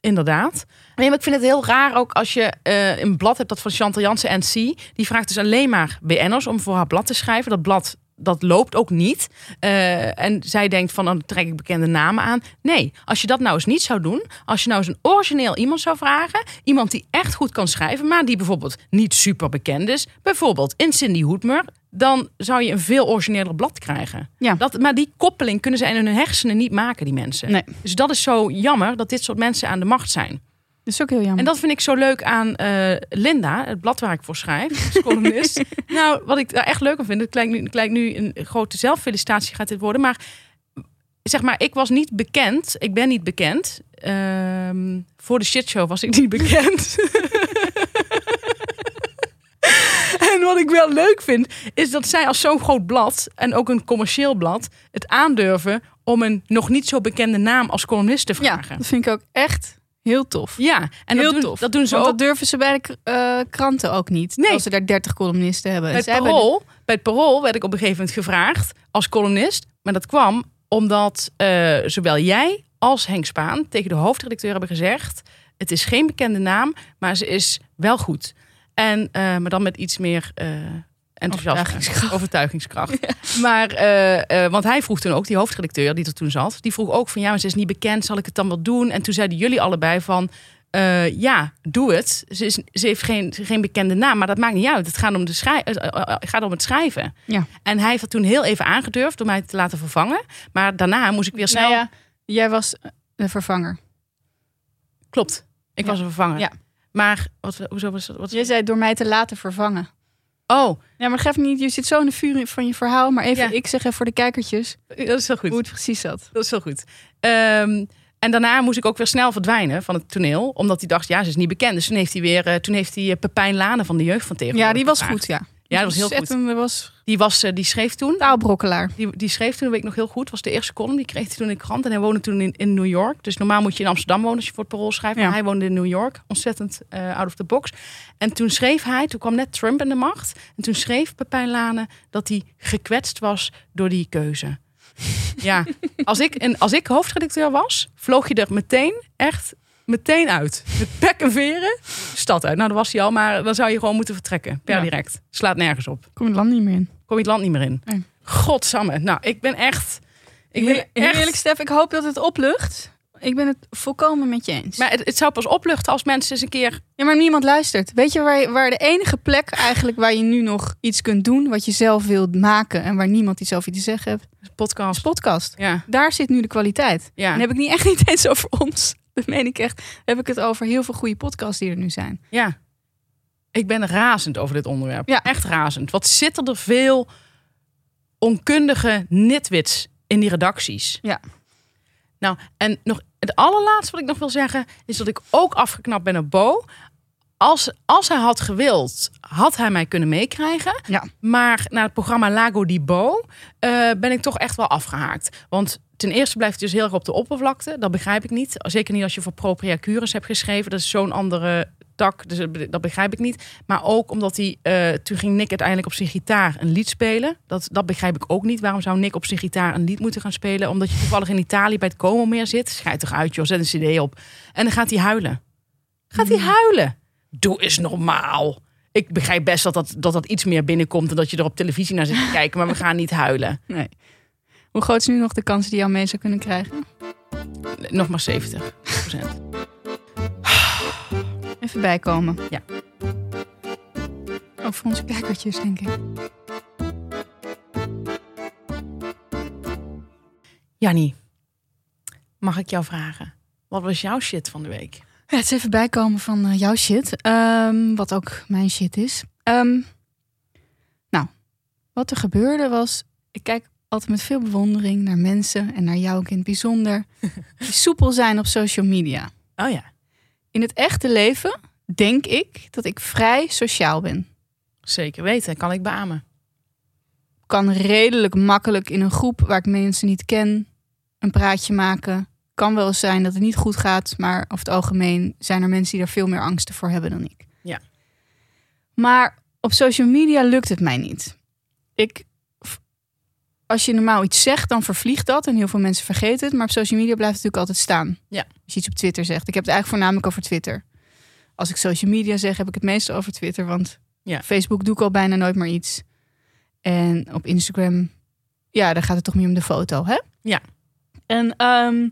Inderdaad. Nee, maar ik vind het heel raar ook als je eh, een blad hebt dat van Chantal Jansen NC. Die vraagt dus alleen maar BN'ers om voor haar blad te schrijven. Dat blad dat loopt ook niet. Eh, en zij denkt van, dan trek ik bekende namen aan. Nee, als je dat nou eens niet zou doen. Als je nou eens een origineel iemand zou vragen. Iemand die echt goed kan schrijven, maar die bijvoorbeeld niet super bekend is. Bijvoorbeeld in Cindy Hoedmer. Dan zou je een veel origineler blad krijgen. Ja. Dat, maar die koppeling kunnen ze in hun hersenen niet maken, die mensen. Nee. Dus dat is zo jammer dat dit soort mensen aan de macht zijn. Dat is ook heel jammer. En dat vind ik zo leuk aan eh, Linda, het blad waar ik voor schrijf, als columnist. nou, wat ik daar echt leuk aan vind, het lijkt nu, lijkt nu een grote zelffelicitatie gaat dit worden, maar zeg maar, ik was niet bekend, ik ben niet bekend. Ehm, voor de shitshow was ik niet bekend. En wat ik wel leuk vind, is dat zij als zo'n groot blad en ook een commercieel blad het aandurven om een nog niet zo bekende naam als columnist te ja, vragen. dat vind ik ook echt heel tof. Ja, en heel dat doen, tof. dat doen ze Want ook. dat durven ze bij de eh, kranten ook niet. Nee. Als ze daar 30 columnisten hebben. Bij Ze het, hebben parool, bij het Parool werd ik op een gegeven moment gevraagd als columnist. Maar dat kwam omdat eh, zowel jij als Henk Spaan tegen de hoofdredacteur hebben gezegd... het is geen bekende naam, maar ze is wel goed. En, eh, maar dan met iets meer enthousiasme. Overtuigingskracht. Overtuigingskracht. Maar, eh, eh, want hij vroeg toen ook, die hoofdredacteur die er toen zat... die vroeg ook van, ja, maar ze is niet bekend, zal ik het dan wel doen? En toen zeiden jullie allebei van... eh, ja, doe het. Ze, is, ze heeft geen, geen bekende naam, maar dat maakt niet uit. Het gaat om, de schrij gaat om het schrijven. Ja. En hij heeft dat toen heel even aangedurfd om mij te laten vervangen. Maar daarna moest ik weer snel... Nou ja, jij was de vervanger. Klopt, ik was een vervanger. Ja. Maar, wat, hoezo was dat? Wat, Jij zei door mij te laten vervangen. Oh, Ja, maar geef niet, je zit zo in de vuur van je verhaal. Maar even, Ja. ik zeg even voor de kijkertjes dat is heel goed. hoe het precies zat. Dat is heel goed. Ehm, en daarna moest ik ook weer snel verdwijnen van het toneel. Omdat hij dacht, ja, ze is niet bekend. Dus toen heeft hij weer, eh, toen heeft hij eh, Pepijn Lane van de Jeugd van Tegenwoordig Ja, die was gevraagd. goed, ja. Ja, dat was heel goed. Was Die, was, eh, die schreef toen. taalbrokkelaar. Die, die schreef toen, dat weet ik nog heel goed. was de eerste column. Die kreeg hij toen in de krant. En hij woonde toen in, in New York. Dus normaal moet je in Amsterdam wonen als je voor het parool schrijft. Ja. Maar hij woonde in New York. Ontzettend eh, out of the box. En toen schreef hij, toen kwam net Trump in de macht. En toen schreef Pepijn Lane dat hij gekwetst was door die keuze. Ja, als ik, en als ik hoofdredacteur was, vloog je er meteen echt meteen uit. Met pek en veren, stad uit. Nou, dat was hij al, maar dan zou je gewoon moeten vertrekken. Per Ja. direct. Slaat nergens op. Kom je het land niet meer in. Kom je het land niet meer in. Nee. Godsamme. Nou, ik ben echt... Ik ben echt... Heerlijk, Stef. Ik hoop dat het oplucht. Ik ben het volkomen met je eens. Maar het, het zou pas opluchten als mensen eens een keer... Ja, maar niemand luistert. Weet je waar, waar de enige plek eigenlijk waar je nu nog iets kunt doen, wat je zelf wilt maken en waar niemand iets over te zeggen heeft, Podcast. podcast. Ja, Daar zit nu de kwaliteit. ja, En heb ik niet echt niet eens over ons. Dat meen ik echt. Heb ik het over heel veel goede podcasts die er nu zijn. ja. Ik ben razend over dit onderwerp. Ja. Echt razend. Wat zitten er veel onkundige nitwits in die redacties. Ja. Nou, en nog het allerlaatste wat ik nog wil zeggen... is dat ik ook afgeknapt ben op Bo. Als, als hij had gewild, had hij mij kunnen meekrijgen. Ja. Maar na het programma Lago di Bo eh, ben ik toch echt wel afgehaakt. Want ten eerste blijft hij dus heel erg op de oppervlakte. Dat begrijp ik niet. Zeker niet als je voor Propria Cures hebt geschreven. Dat is zo'n andere tak. Dus dat begrijp ik niet. Maar ook omdat hij... eh, toen ging Nick uiteindelijk op zijn gitaar een lied spelen. Dat, dat begrijp ik ook niet. Waarom zou Nick op zijn gitaar een lied moeten gaan spelen? Omdat je toevallig in Italië bij het Como meer zit. Schijt toch uit, joh. Zet een cd op. En dan gaat hij huilen. Gaat hij huilen? Doe eens normaal. Ik begrijp best dat dat, dat dat iets meer binnenkomt... en dat je er op televisie naar zit te kijken. Maar we gaan niet huilen. Nee. Hoe groot is nu nog de kans die jou mee zou kunnen krijgen? Nog maar 70 Even bijkomen. Ja. Ook voor onze kijkertjes, denk ik. Jannie, mag ik jou vragen? Wat was jouw shit van de week? Ja, het is even bijkomen van eh, jouw shit. Ehm, wat ook mijn shit is. Ehm, nou, wat er gebeurde was... Ik kijk altijd met veel bewondering naar mensen... en naar jou ook in het bijzonder... die soepel zijn op social media. Oh ja, In het echte leven denk ik dat ik vrij sociaal ben. zeker weten. Kan ik beamen. kan redelijk makkelijk in een groep waar ik mensen niet ken een praatje maken. Kan wel eens zijn dat het niet goed gaat, maar over het algemeen zijn er mensen die er veel meer angsten voor hebben dan ik. Ja. Maar op social media lukt het mij niet. Ik, als je normaal iets zegt, dan vervliegt dat en heel veel mensen vergeten het. Maar op social media blijft het natuurlijk altijd staan. Ja. Als je iets op Twitter zegt. Ik heb het eigenlijk voornamelijk over Twitter. Als ik social media zeg, heb ik het meestal over Twitter. Want Ja. Facebook doe ik al bijna nooit meer iets. En op Instagram, ja, daar gaat het toch meer om de foto, hè? Ja. En ehm,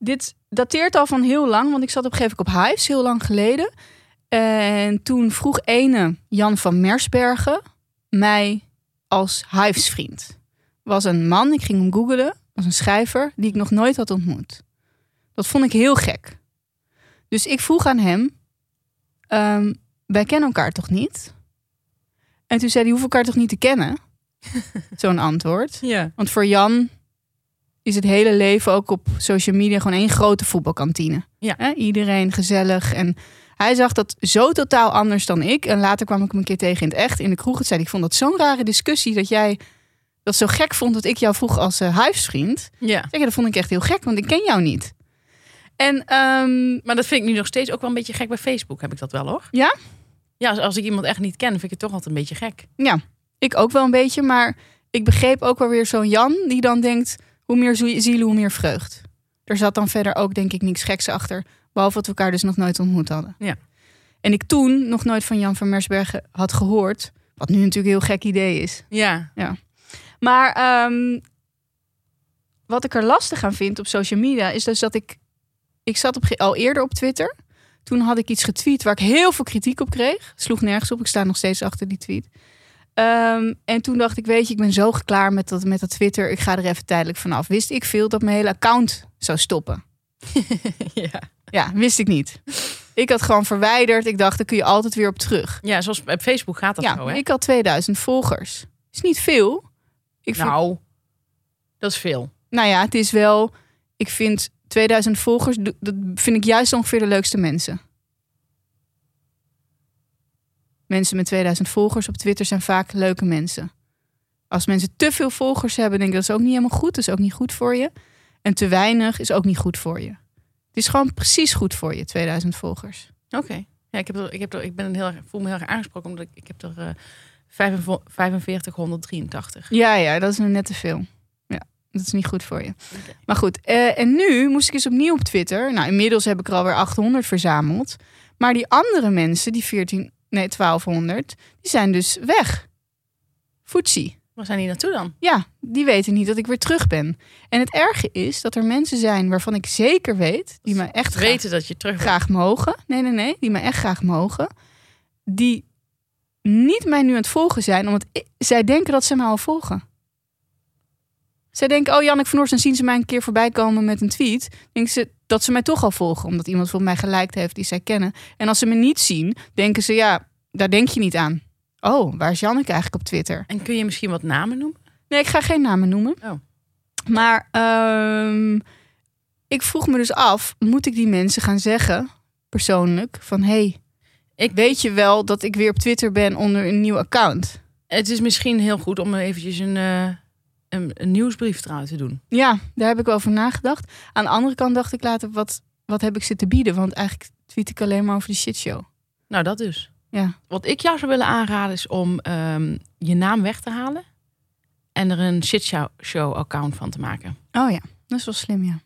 dit dateert al van heel lang, want ik zat op een gegeven moment op Hives, heel lang geleden. En toen vroeg ene Jan van Mersbergen mij als Hives-vriend. Was een man, ik ging hem googelen, was een schrijver die ik nog nooit had ontmoet. Dat vond ik heel gek. Dus ik vroeg aan hem, ehm, wij kennen elkaar toch niet? En toen zei hij, hoef elkaar toch niet te kennen? Zo'n antwoord. Ja. Want voor Jan is het hele leven ook op social media gewoon één grote voetbalkantine. Ja. Iedereen gezellig. En hij zag dat zo totaal anders dan ik. En later kwam ik hem een keer tegen in het echt in de kroeg. Het zei, ik vond dat zo'n rare discussie dat jij dat zo gek vond dat ik jou vroeg als uh, huisvriend. ja. Zeg, dat vond ik echt heel gek, want ik ken jou niet. En ehm, Maar dat vind ik nu nog steeds ook wel een beetje gek bij Facebook. Heb ik dat wel hoor. Ja? Ja, als, als ik iemand echt niet ken, vind ik het toch altijd een beetje gek. ja, ik ook wel een beetje. Maar ik begreep ook wel weer zo'n Jan die dan denkt... hoe meer zie- zielen, hoe meer vreugd. Er zat dan verder ook denk ik niks geks achter. Behalve dat we elkaar dus nog nooit ontmoet hadden. Ja. En ik toen nog nooit van Jan van Mersbergen had gehoord. Wat nu natuurlijk een heel gek idee is. Ja. Maar ehm, wat ik er lastig aan vind op social media... is dus dat ik... Ik zat op, al eerder op Twitter. Toen had ik iets getweet waar ik heel veel kritiek op kreeg. Sloeg nergens op. Ik sta nog steeds achter die tweet. Ehm, en toen dacht ik, weet je, ik ben zo klaar met dat, met dat Twitter. Ik ga er even tijdelijk vanaf. Wist ik veel dat mijn hele account zou stoppen. ja. Ja, wist ik niet. Ik had gewoon verwijderd. Ik dacht, daar kun je altijd weer op terug. Ja, zoals op Facebook gaat dat ja, zo, hè? ik had 2000 volgers. Is niet veel. Ik vind, Nou, dat is veel. nou ja, het is wel... Ik vind 2000 volgers, dat vind ik juist ongeveer de leukste mensen. Mensen met 2000 volgers op Twitter zijn vaak leuke mensen. Als mensen te veel volgers hebben, denk ik dat is ook niet helemaal goed. Dat is ook niet goed voor je. En te weinig is ook niet goed voor je. Het is gewoon precies goed voor je, 2000 volgers. Oké. Ja, ik, heb er, ik, heb er, ik ben heel erg, voel me heel erg aangesproken omdat ik, ik heb er 4583. Ja, ja, dat is een net te veel. Ja, dat is niet goed voor je. Maar goed, eh, en nu moest ik eens opnieuw op Twitter. Nou, inmiddels heb ik er alweer 800 verzameld. Maar die andere mensen, die 14, nee, 1200, die zijn dus weg. Foetsie. Waar zijn die naartoe dan? Ja, die weten niet dat ik weer terug ben. En het erge is dat er mensen zijn waarvan ik zeker weet, die me echt graag, Weten dat je terug bent. graag mogen. Nee, nee, nee, die me echt graag mogen. Die niet mij nu aan het volgen zijn, omdat ik- zij denken dat ze mij al volgen. Zij denken, oh Janneke van Oors, dan zien ze mij een keer voorbij komen met een tweet. Denken ze dat ze mij toch al volgen, omdat iemand voor mij geliked heeft die zij kennen. En als ze me niet zien, denken ze, ja, daar denk je niet aan. Oh, waar is Janneke eigenlijk op Twitter? En kun je misschien wat namen noemen? Nee, ik ga geen namen noemen. Oh. Maar ehm, ik vroeg me dus af, moet ik die mensen gaan zeggen, persoonlijk, van hey, ik weet je wel dat ik weer op Twitter ben onder een nieuw account. Het is misschien heel goed om eventjes een, eh, een, een nieuwsbrief eruit te doen. Ja, daar heb ik over nagedacht. Aan de andere kant dacht ik later, wat, wat heb ik ze te bieden? Want eigenlijk tweet ik alleen maar over de shitshow. Nou, dat dus. Ja. Wat ik jou zou willen aanraden is om ehm, je naam weg te halen. En er een shitshow-account van te maken. Oh ja, dat is wel slim, ja.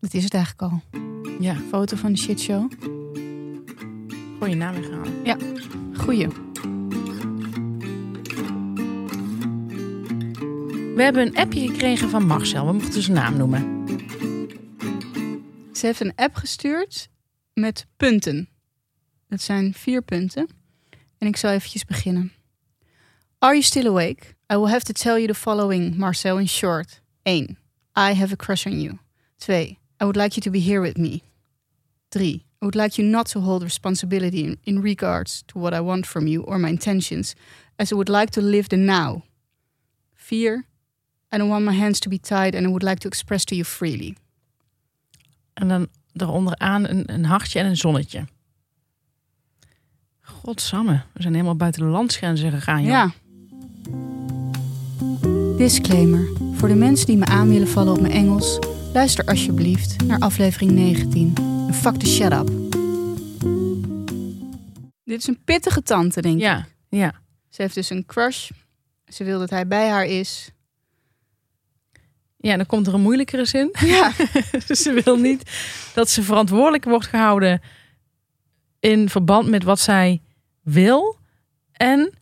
Dat is het eigenlijk al. Ja, Foto van de shitshow. gewoon je naam weghalen. Goeie. We hebben een appje gekregen van Marcel. We mochten zijn naam noemen. Ze heeft een app gestuurd met punten. Dat zijn vier punten. En ik zal eventjes beginnen. Are you still awake? I will have to tell you the following, Marcel, in short. 1. I have a crush on you. 2. I would like you to be here with me. 3. I would like you not to hold responsibility in, in regards to what I want from you or my intentions, as I would like to live the now. 4. I don't want my hands to be tied and I would like to express to you freely. En dan eronderaan een, een hartje en een zonnetje. Godsamme, we zijn helemaal buiten de landsgrenzen gegaan. joh. Ja. Disclaimer. Voor de mensen die me aan willen vallen op mijn Engels, luister alsjeblieft naar aflevering 19. En fuck the shut up. Dit is een pittige tante, denk ik. Ja, ja. Ze heeft dus een crush. Ze wil dat hij bij haar is. Ja, dan komt er een moeilijkere zin. Ja. ze wil niet dat ze verantwoordelijk wordt gehouden in verband met wat zij wil en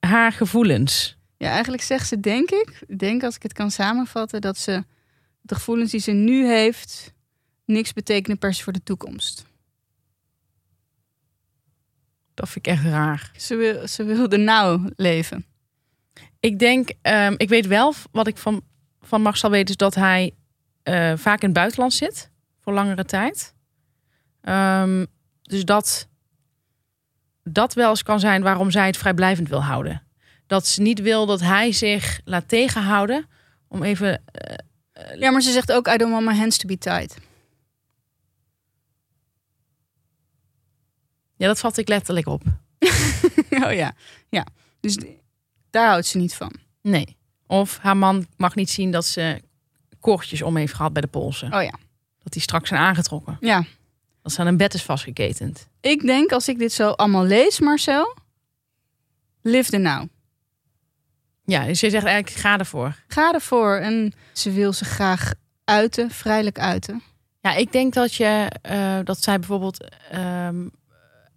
haar gevoelens. ja, eigenlijk zegt ze, denk ik, denk als ik het kan samenvatten, dat ze de gevoelens die ze nu heeft, niks betekenen per se voor de toekomst. Dat vind ik echt raar. Ze wil, ze wil er nou leven. Ik denk, ehm, ik weet wel wat ik van, van Marcel weet, is dat hij eh, vaak in het buitenland zit voor langere tijd. Ehm, dus dat dat wel eens kan zijn waarom zij het vrijblijvend wil houden. Dat ze niet wil dat hij zich laat tegenhouden om even Ja, maar ze zegt ook, I don't want my hands to be tied. Ja, dat vat ik letterlijk op. oh ja, ja. Dus daar houdt ze niet van. Nee. Of haar man mag niet zien dat ze koordjes om heeft gehad bij de polsen. Oh ja. Dat die straks zijn aangetrokken. Ja. Dat ze aan een bed is vastgeketend. Ik denk als ik dit zo allemaal lees, Marcel, live the now. Ja, dus je zegt eigenlijk, ga ervoor. Ga ervoor. En ze wil ze graag uiten, vrijelijk uiten. Ja, ik denk dat je, eh, dat zij bijvoorbeeld, ehm,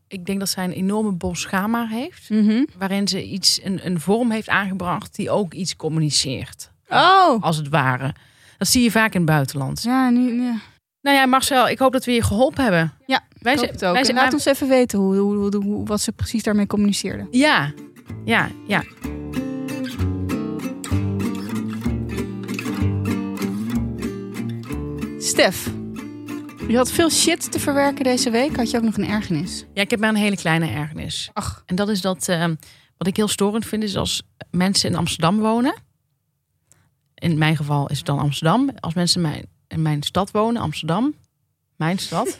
ik denk dat zij een enorme bos schama heeft. Mhm. Waarin ze iets, een, een vorm heeft aangebracht die ook iets communiceert. Oh. Als het ware. Dat zie je vaak in het buitenland. Ja, nu, ja. Nou ja, Marcel, ik hoop dat we je geholpen hebben. Ja, wij zijn, het ook. wij zijn, laat ons even weten hoe, hoe, hoe, hoe- wat ze precies daarmee communiceerde. Ja, ja, ja. Stef, je had veel shit te verwerken deze week. Had je ook nog een ergernis? Ja, ik heb maar een hele kleine ergernis. Ach. En dat is dat, eh, wat ik heel storend vind, is als mensen in Amsterdam wonen. In mijn geval is het dan Amsterdam. Als mensen in mijn, in mijn stad wonen, Amsterdam, mijn stad.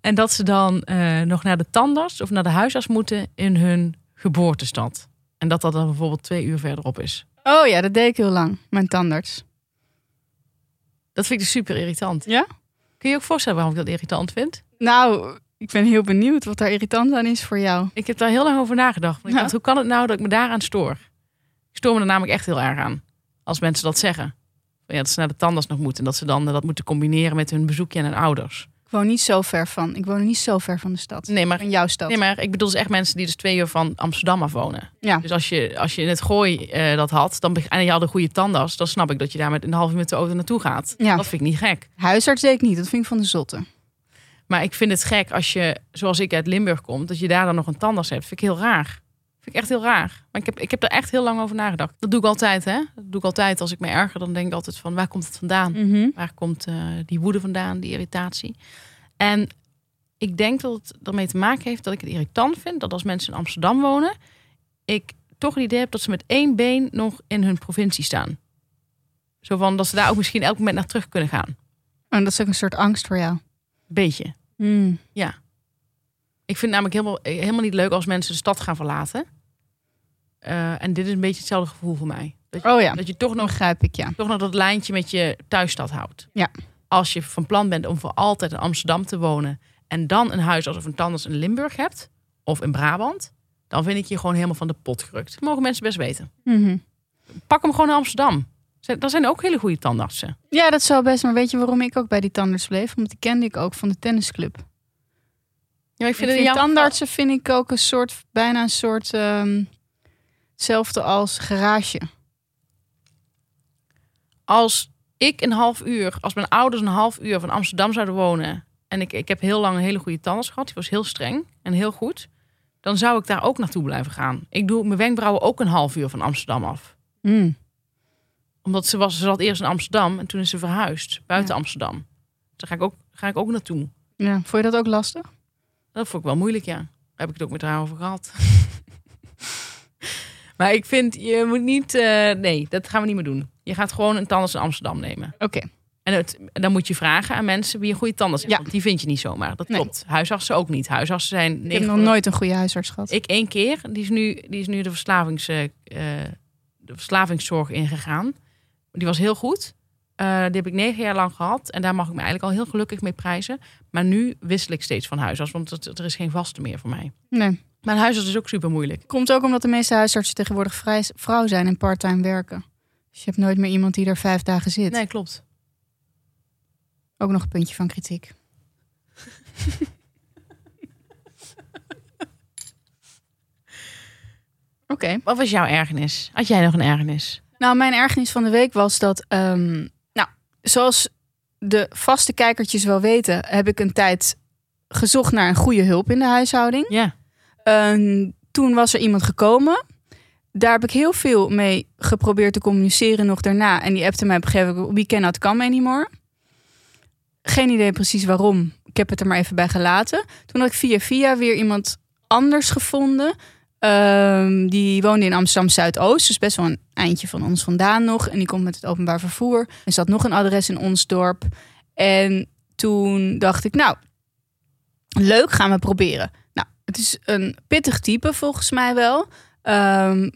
En dat ze dan eh, nog naar de tandarts of naar de huisarts moeten in hun geboortestad. En dat dat dan bijvoorbeeld twee uur verderop is. Oh ja, dat deed ik heel lang. Mijn tandarts. Dat vind ik dus super irritant. Ja? Kun je je ook voorstellen waarom ik dat irritant vind? Nou, ik ben heel benieuwd wat daar irritant aan is voor jou. Ik heb daar heel lang over nagedacht. Ik Ja. dacht, hoe kan het nou dat ik me daaraan stoor? Ik stoor me er namelijk echt heel erg aan. Als mensen dat zeggen. Ja, dat ze naar de tandarts nog moeten. En dat ze dan eh, dat moeten combineren met hun bezoekje aan hun ouders. Ik woon niet zo ver van. Ik woon niet zo ver van de stad. Nee, maar, Van jouw stad. nee, maar ik bedoel dus echt mensen die dus twee uur van Amsterdam af wonen. Ja. Dus als je, als je in het gooi eh, dat had dan, en je had een goede tandarts, dan snap ik dat je daar met een half uur met de auto naartoe gaat. Ja. Dat vind ik niet gek. Huisarts deed ik niet. Dat vind ik van de zotte. Maar ik vind het gek als je, zoals ik uit Limburg kom, dat je daar dan nog een tandarts hebt. Vind ik heel raar. Vind ik echt heel raar. Maar ik heb, ik heb er echt heel lang over nagedacht. Dat doe ik altijd, hè? Dat doe ik altijd als ik me erger. Dan denk ik altijd van, waar komt het vandaan? Mhm. Waar komt eh, die woede vandaan, die irritatie? En ik denk dat het ermee te maken heeft dat ik het irritant vind dat als mensen in Amsterdam wonen, ik toch het idee heb dat ze met één been nog in hun provincie staan. Zo van dat ze daar ook misschien elk moment naar terug kunnen gaan. En dat is ook een soort angst voor jou. Beetje. Mm. Ik vind het namelijk helemaal, helemaal niet leuk als mensen de stad gaan verlaten. Eh, en dit is een beetje hetzelfde gevoel voor mij. Dat je, Oh ja, dat je toch dan nog, begrijp ik ja. toch nog dat lijntje met je thuisstad houdt. Ja. Als je van plan bent om voor altijd in Amsterdam te wonen... en dan een huis of een tandarts in Limburg hebt... of in Brabant... dan vind ik je gewoon helemaal van de pot gerukt. Dat mogen mensen best weten. Mhm. Pak hem gewoon naar Amsterdam. Daar zijn ook hele goede tandartsen. Ja, dat zou best. Maar weet je waarom ik ook bij die tandarts bleef? Want die kende ik ook van de tennisclub. Ja, ik Ik vind, tandartsen vind ik ook een soort, bijna een soort, ehm, hetzelfde als garage. als ik een half uur, als mijn ouders een half uur van Amsterdam zouden wonen. en ik, ik heb heel lang een hele goede tandarts gehad, die was heel streng en heel goed. dan zou ik daar ook naartoe blijven gaan. Ik doe mijn wenkbrauwen ook een half uur van Amsterdam af. Mm. Omdat ze was, ze zat eerst in Amsterdam en toen is ze verhuisd buiten Ja. Amsterdam. Daar ga ik ook, ga ik ook naartoe. Ja, vond je dat ook lastig? Dat vond ik wel moeilijk, ja. Daar heb ik het ook met haar over gehad. maar ik vind, je moet niet... eh, nee, dat gaan we niet meer doen. Je gaat gewoon een tandarts in Amsterdam nemen. Oké. En het, dan moet je vragen aan mensen wie een goede tandarts is. Ja. Want die vind je niet zomaar. Dat Nee. klopt. Huisartsen ook niet. Huisartsen zijn... Ik heb nog nooit een goede huisarts gehad. Ik één keer. Die is nu, die is nu de, verslavings, eh, eh, de verslavingszorg ingegaan. Die was heel goed. Eh, die heb ik negen jaar lang gehad. En daar mag ik me eigenlijk al heel gelukkig mee prijzen. Maar nu wissel ik steeds van huisarts. Want er is geen vaste meer voor mij. Nee. Maar een huisarts is ook super moeilijk. Komt ook omdat de meeste huisartsen tegenwoordig vrij, vrouw zijn en parttime werken. Dus je hebt nooit meer iemand die er vijf dagen zit. Nee, klopt. Ook nog een puntje van kritiek. Oké. Wat was jouw ergernis? Had jij nog een ergernis? Nou, mijn ergernis van de week was dat, ehm, zoals de vaste kijkertjes wel weten, heb ik een tijd gezocht naar een goede hulp in de huishouding. Ja. Ehm, toen was er iemand gekomen. Daar heb ik heel veel mee geprobeerd te communiceren nog daarna. En die appte mij op een gegeven moment, we cannot come anymore. Geen idee precies waarom. Ik heb het er maar even bij gelaten. Toen had ik via via weer iemand anders gevonden. Ehm, die woonde in Amsterdam Zuidoost, dus best wel een eindje van ons vandaan nog. En die komt met het openbaar vervoer. Er zat nog een adres in ons dorp. En toen dacht ik, nou, leuk, gaan we proberen. Nou, het is een pittig type volgens mij wel. Ehm,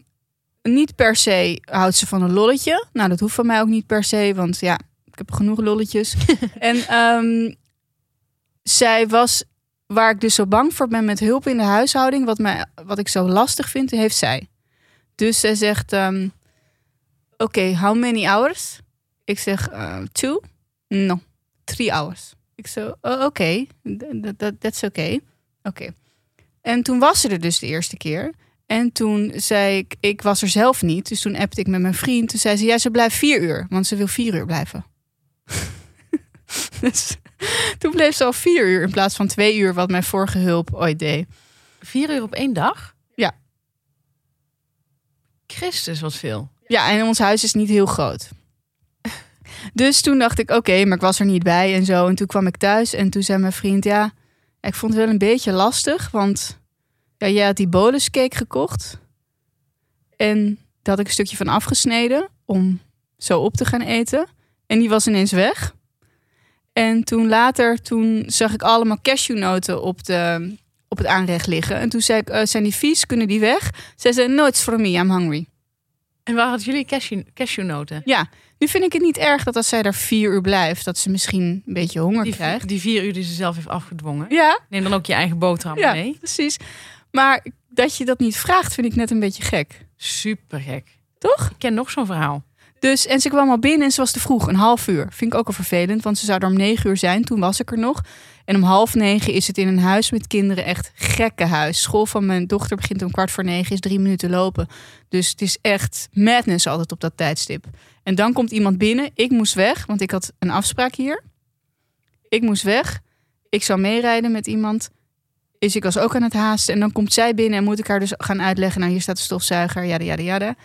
niet per se houdt ze van een lolletje. Nou, dat hoeft van mij ook niet per se, want ja, ik heb genoeg lolletjes. en ehm, zij was, waar ik dus zo bang voor ben met hulp in de huishouding, wat, mij, wat ik zo lastig vind, heeft zij. Dus zij zegt, ehm, oké, how many hours? Ik zeg, eh, two? No, three hours. Ik zo, oh, oké, that's oké. Oké. En toen was ze er dus de eerste keer. En toen zei ik, ik was er zelf niet. Dus toen appte ik met mijn vriend. Toen zei ze, ja, ze blijft vier uur. Want ze wil vier uur blijven. dus toen bleef ze al vier uur in plaats van twee uur... wat mijn vorige hulp ooit deed. Vier uur op één dag? Ja. Christus, wat veel. Ja, en ons huis is niet heel groot. Dus toen dacht ik, oké, maar ik was er niet bij en zo. En toen kwam ik thuis en toen zei mijn vriend, ja, ik vond het wel een beetje lastig. Want ja, jij had die boluscake gekocht. En daar had ik een stukje van afgesneden om zo op te gaan eten. En die was ineens weg. En toen later, toen zag ik allemaal cashewnoten op, de, op het aanrecht liggen. En toen zei ik, eh, zijn die vies? Kunnen die weg? Zij zei, no, it's for me, I'm hungry. En waar hadden jullie cashew, cashewnoten? Ja, nu vind ik het niet erg dat als zij daar vier uur blijft, dat ze misschien een beetje honger Die, krijgt. die vier uur die ze zelf heeft afgedwongen. Ja, Neem dan ook je eigen boterham ja, mee. precies. Maar dat je dat niet vraagt, vind ik net een beetje gek. Super gek. Toch? Ik ken nog zo'n verhaal. Dus, en ze kwam al binnen en ze was te vroeg, een half uur. Vind ik ook al vervelend, want ze zou er om negen uur zijn. Toen was ik er nog. En om half negen is het in een huis met kinderen echt gekke huis. School van mijn dochter begint om kwart voor negen, is drie minuten lopen. Dus het is echt madness altijd op dat tijdstip. En dan komt iemand binnen. Ik moest weg, want ik had een afspraak hier. Ik moest weg. Ik zou meerijden met iemand. Is ik was ook aan het haasten. En dan komt zij binnen en moet ik haar dus gaan uitleggen. Nou, hier staat de stofzuiger, yada, yada, yada.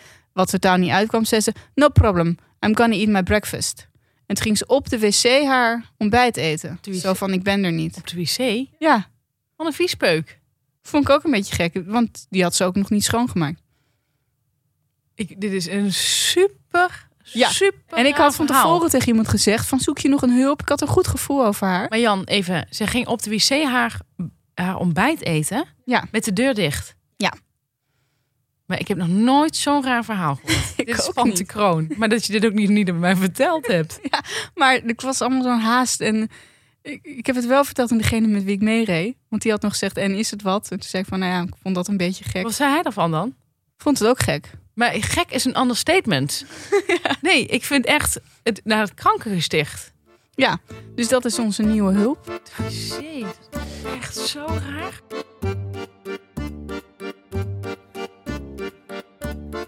Wat totaal niet uitkwam, zei ze... No problem, I'm gonna eat my breakfast. En toen ging ze op de wc haar ontbijt eten. Zo van, ik ben er niet. Op de wc. Ja, Van een viespeuk. vond ik ook een beetje gek. Want die had ze ook nog niet schoongemaakt. Ik, dit is een super, Ja, super En ik had van verhaal. tevoren tegen iemand gezegd... van zoek je nog een hulp? Ik had een goed gevoel over haar. Maar Jan, even. Ze ging op de wc haar, haar ontbijt eten. Ja. Met de deur dicht. Ja. Maar ik heb nog nooit zo'n raar verhaal gehoord. Ik dit is ook van niet. de kroon. Maar dat je dit ook niet, niet aan mij verteld hebt. Maar ik was allemaal zo'n haast. En ik, ik heb het wel verteld aan degene met wie ik meereed. Want die had nog gezegd, en is het wat? En toen zei ik van, nou ja, ik vond dat een beetje gek. Wat zei hij daarvan dan? Vond het ook gek. Maar gek is een understatement. Nee, ik vind echt het, naar het krankengesticht. Ja, dus dat is onze nieuwe hulp. Is echt zo raar.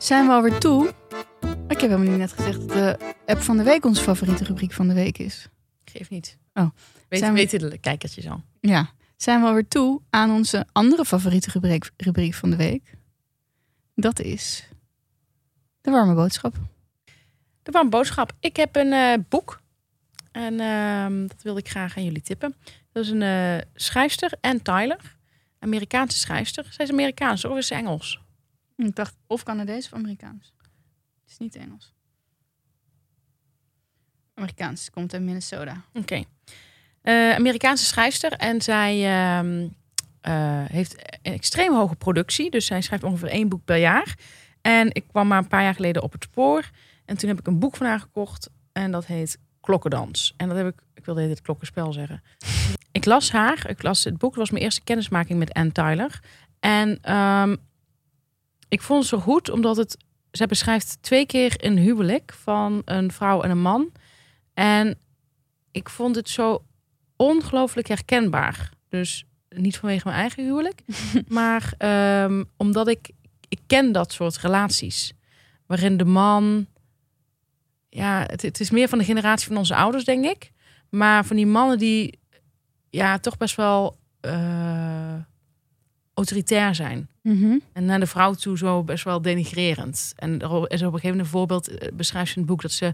Zijn we alweer toe? Ik heb helemaal niet net gezegd dat de app van de week onze favoriete rubriek van de week is. Geef niet. Oh. Weet, Zijn we- weten de kijkertjes al. Ja, zijn we alweer toe aan onze andere favoriete rubriek, rubriek van de week. Dat is de warme boodschap. De warme boodschap. Ik heb een eh, boek. En ehm, dat wilde ik graag aan jullie tippen. Dat is een eh schrijfster, Ann Tyler. Amerikaanse schrijfster. Zij is Amerikaans of is ze Engels? Ik dacht of Canadees of Amerikaans. Het is niet Engels. Amerikaans, komt uit Minnesota. Oké. Eh, Amerikaanse schrijfster. En zij ehm, eh, heeft een extreem hoge productie. Dus zij schrijft ongeveer één boek per jaar. En ik kwam maar een paar jaar geleden op het spoor. En toen heb ik een boek van haar gekocht. En dat heet Klokkendans. En dat heb ik, ik wilde het klokkenspel zeggen. ik las haar. Ik las het boek. Het was mijn eerste kennismaking met Anne Tyler. En ehm, ik vond zo goed, omdat het... Zij beschrijft twee keer een huwelijk van een vrouw en een man. En ik vond het zo ongelooflijk herkenbaar. Dus niet vanwege mijn eigen huwelijk, maar ehm, omdat ik, ik ken dat soort relaties. Waarin de man, ja, het, het is meer van de generatie van onze ouders, denk ik. Maar van die mannen die, ja, toch best wel eh, autoritair zijn. En naar de vrouw toe zo best wel denigrerend. En er is op een gegeven moment een voorbeeld, eh, beschrijft ze in het boek, dat ze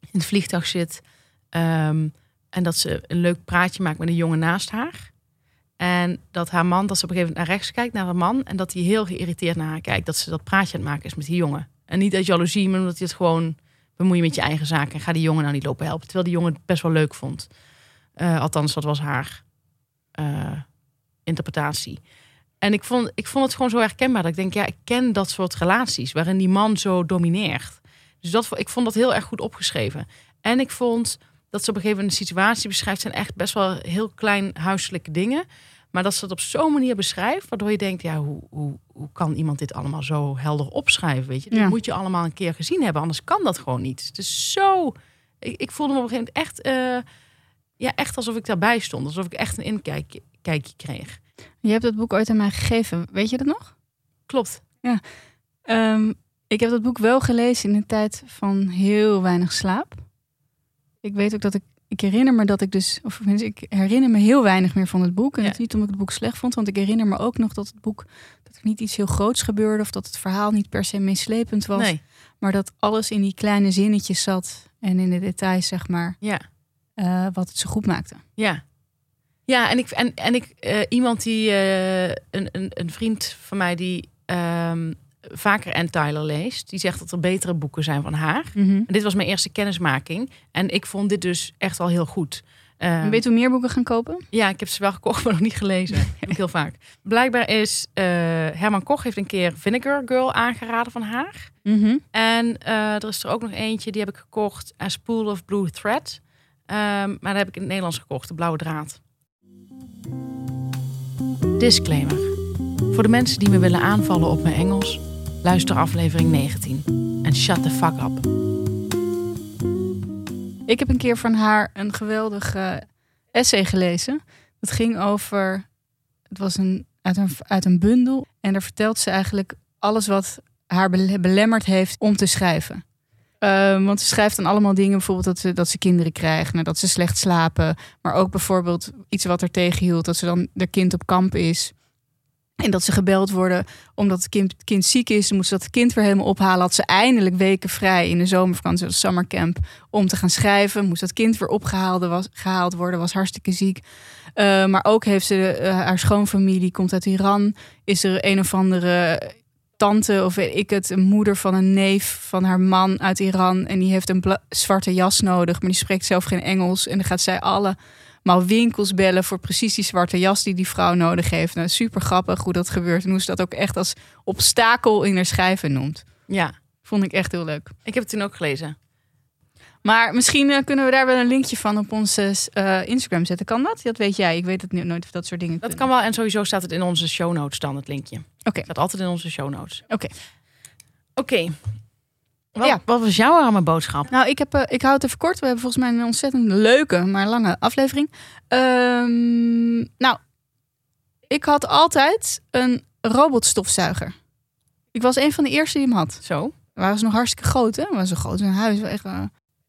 in het vliegtuig zit. ehm, en dat ze een leuk praatje maakt met een jongen naast haar. En dat haar man, dat ze op een gegeven moment naar rechts kijkt, naar haar man. En dat hij heel geïrriteerd naar haar kijkt. Dat ze dat praatje aan het maken is met die jongen. En niet uit jaloezie, maar omdat hij het gewoon bemoeien met je eigen zaken. En ga die jongen nou niet lopen helpen. Terwijl die jongen het best wel leuk vond. Eh, althans, dat was haar eh, interpretatie. En ik vond, ik vond het gewoon zo herkenbaar. Dat ik denk, ja, ik ken dat soort relaties. Waarin die man zo domineert. Dus dat, ik vond dat heel erg goed opgeschreven. En ik vond dat ze op een gegeven moment een situatie beschrijft. zijn echt best wel heel klein huiselijke dingen. Maar dat ze het op zo'n manier beschrijft. Waardoor je denkt, ja, hoe, hoe, hoe kan iemand dit allemaal zo helder opschrijven? Weet je? Dat Ja. moet je allemaal een keer gezien hebben. Anders kan dat gewoon niet. Het is zo... Ik, ik voelde me op een gegeven moment echt... eh, ja, echt alsof ik daarbij stond. Alsof ik echt een inkijkje kijkje kreeg. Je hebt dat boek ooit aan mij gegeven. Weet je dat nog? Klopt. Ehm, ik heb dat boek wel gelezen in een tijd van heel weinig slaap. Ik weet ook dat ik. Ik herinner me dat ik dus. Of ik herinner me heel weinig meer van het boek. En Ja. dat niet omdat ik het boek slecht vond. Want ik herinner me ook nog dat het boek. Dat er niet iets heel groots gebeurde. Of dat het verhaal niet per se meeslepend was. Nee. Maar dat alles in die kleine zinnetjes zat. En in de details, zeg maar. Ja. eh, wat het zo goed maakte. Ja. Ja, en ik, en, en ik eh, iemand die, eh, een, een, een vriend van mij die ehm, vaker Ann Tyler leest. Die zegt dat er betere boeken zijn van haar. Mhm. En dit was mijn eerste kennismaking. En ik vond dit dus echt wel heel goed. Eh, En weet je hoe meer boeken gaan kopen? ja, ik heb ze wel gekocht, maar nog niet gelezen. heb ik heel vaak. Blijkbaar is eh, Herman Koch heeft een keer Vinegar Girl aangeraden van haar. Mhm. En er is er ook nog eentje, die heb ik gekocht. A Spool of Blue Thread. Ehm, maar dat heb ik in het Nederlands gekocht, de blauwe draad. Disclaimer. Voor de mensen die me willen aanvallen op mijn Engels, luister aflevering 19. En shut the fuck up. Ik heb een keer van haar een geweldig essay gelezen. Dat ging over. Het was een, uit, een, uit een bundel. En daar vertelt ze eigenlijk alles wat haar bele- belemmerd heeft om te schrijven. Ehm, want ze schrijft dan allemaal dingen, bijvoorbeeld dat ze, dat ze kinderen krijgt, nou, dat ze slecht slapen. Maar ook bijvoorbeeld iets wat er tegenhield, dat ze dan de kind op kamp is. En dat ze gebeld worden omdat het kind, kind ziek is. Dan moest ze dat kind weer helemaal ophalen. Had ze eindelijk weken vrij in de zomervakantie, dat summercamp, om te gaan schrijven. Moest dat kind weer opgehaald was, gehaald worden, was hartstikke ziek. Uh, maar ook heeft ze uh, haar schoonfamilie, komt uit Iran. Is er een of andere tante of weet ik het, een moeder van een neef van haar man uit Iran. En die heeft een zwarte jas nodig, maar die spreekt zelf geen Engels. En dan gaat zij alle maar winkels bellen voor precies die zwarte jas die die vrouw nodig heeft. Nou, super grappig hoe dat gebeurt en hoe ze dat ook echt als obstakel in haar schrijven noemt. Ja. Vond ik echt heel leuk. Ik heb het toen ook gelezen. Maar misschien uh, kunnen we daar wel een linkje van op onze uh, Instagram zetten. Kan dat? Dat weet jij. Ik weet het nu nooit of dat soort dingen Dat kunnen. kan wel. En sowieso staat het in onze show notes dan, het linkje. Oké. Okay. staat altijd in onze show notes. Oké. Okay. Oké. Okay. Wat, ja. wat was jouw arme boodschap? Nou, ik, heb, uh, ik hou het even kort. We hebben volgens mij een ontzettend leuke, maar lange aflevering. Um, nou, ik had altijd een robotstofzuiger. Ik was een van de eerste die hem had. Zo? waren ze nog hartstikke groot, hè? Was zo groot in huis. Echt,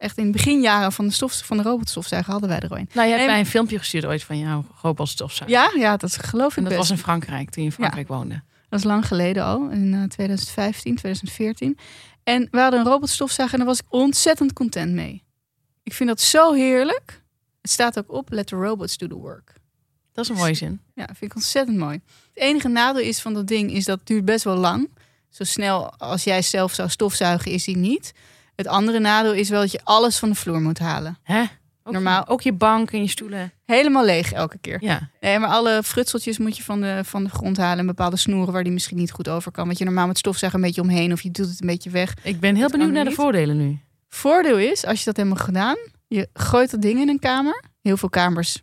echt in de beginjaren van de, stof, van de robotstofzuiger hadden wij er een. Nou, je hebt mij een filmpje gestuurd ooit van jouw robotstofzuiger. Ja, ja, dat geloof ik En dat best. was in Frankrijk, toen je in Frankrijk ja. woonde. Dat is lang geleden al, in uh, 2015, 2014. En we hadden een robotstofzuiger en daar was ik ontzettend content mee. Ik vind dat zo heerlijk. Het staat ook op, let the robots do the work. Dat is een mooie zin. Ja, vind ik ontzettend mooi. Het enige nadeel is van dat ding is dat het duurt best wel lang. Zo snel als jij zelf zou stofzuigen is die niet. Het andere nadeel is wel dat je alles van de vloer moet halen. Hè? Ook Normaal. Je, ook je bank en je stoelen. Helemaal leeg elke keer. Ja. Nee, maar alle frutseltjes moet je van de, van de grond halen. En bepaalde snoeren waar die misschien niet goed over kan. Want je normaal met stofzuigen een beetje omheen of je doet het een beetje weg. Ik ben heel Dat benieuwd naar de voordelen nu. Voordeel is, als je dat helemaal gedaan, je gooit dat ding in een kamer. Heel veel kamers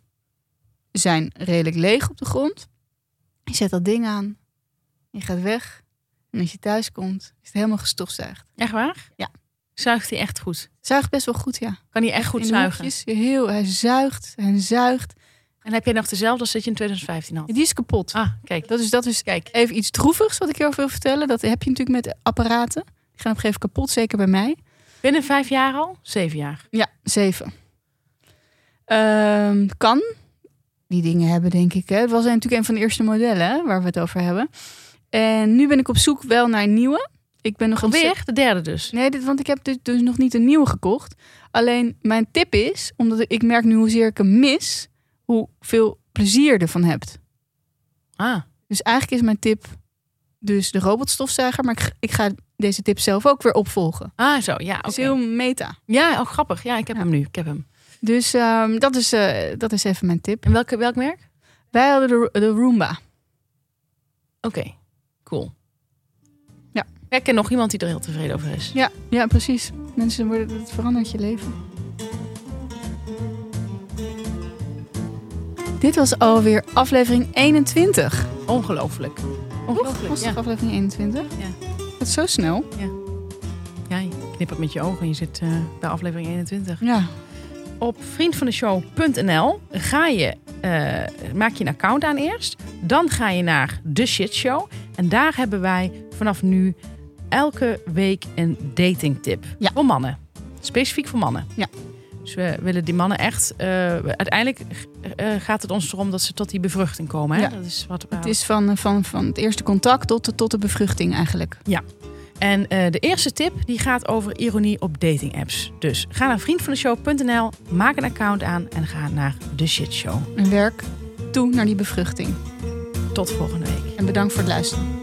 zijn redelijk leeg op de grond. Je zet dat ding aan. Je gaat weg. En als je thuis komt, is het helemaal gestofzuigd. Echt waar? Ja. Zuigt hij echt goed? Zuigt best wel goed, ja. Kan hij echt goed in zuigen? hoekjes, heel, hij zuigt en zuigt. En heb jij nog dezelfde als dat je in 2015 had? Die is kapot. Ah, kijk. Dat is, dat is Kijk. even iets droevigs wat ik je over wil vertellen. Dat heb je natuurlijk met apparaten. Die gaan op een gegeven moment kapot, zeker bij mij. Binnen vijf jaar al? Zeven jaar. Ja, zeven. Ehm, kan. Die dingen hebben, denk ik. Hè. Het was natuurlijk een van de eerste modellen hè, waar we het over hebben. En nu ben ik op zoek wel naar een nieuwe. Ik ben nog Alweer? ontzettend- De derde dus. Nee, dit, want ik heb dus, dus nog niet een nieuwe gekocht. Alleen mijn tip is, omdat ik merk nu hoezeer ik hem mis, hoeveel plezier je ervan hebt. Ah, Dus eigenlijk is mijn tip dus de robotstofzuiger. Maar ik, ga- ik ga deze tip zelf ook weer opvolgen. ah zo. Ja, Het is heel meta. Ja, oh, grappig. Ja, ik heb Ja. hem nu. Ik heb hem. Dus ehm, dat, is, eh, dat is even mijn tip. En welke, welk merk? Wij hadden de, de Roomba. Oké, cool. Ja. Ik ken nog iemand die er heel tevreden over is. Ja, ja, precies. Mensen worden, het verandert je leven. Dit was alweer aflevering 21. Ongelooflijk. Ongelooflijk, Was ja. het aflevering 21? Ja. Dat is zo snel. ja. Je knippert met je ogen en je zit eh, bij aflevering 21. Ja. Op vriendvandeshow.nl ga je, eh, maak je een account aan eerst. Dan ga je naar de Shit Show. En daar hebben wij vanaf nu elke week een datingtip. Ja. Voor mannen. Specifiek voor mannen. Ja. Dus we willen die mannen echt... eh, uiteindelijk eh, gaat het ons erom dat ze tot die bevruchting komen. Hè? Ja. Dat is wat Het is van, van, van het eerste contact tot de, tot de bevruchting eigenlijk. En eh, de eerste tip die gaat over ironie op dating apps. Dus ga naar vriendvandeshow.nl, maak een account aan en ga naar de Shit Show. En werk toe naar die bevruchting. Tot volgende week. En bedankt voor het luisteren.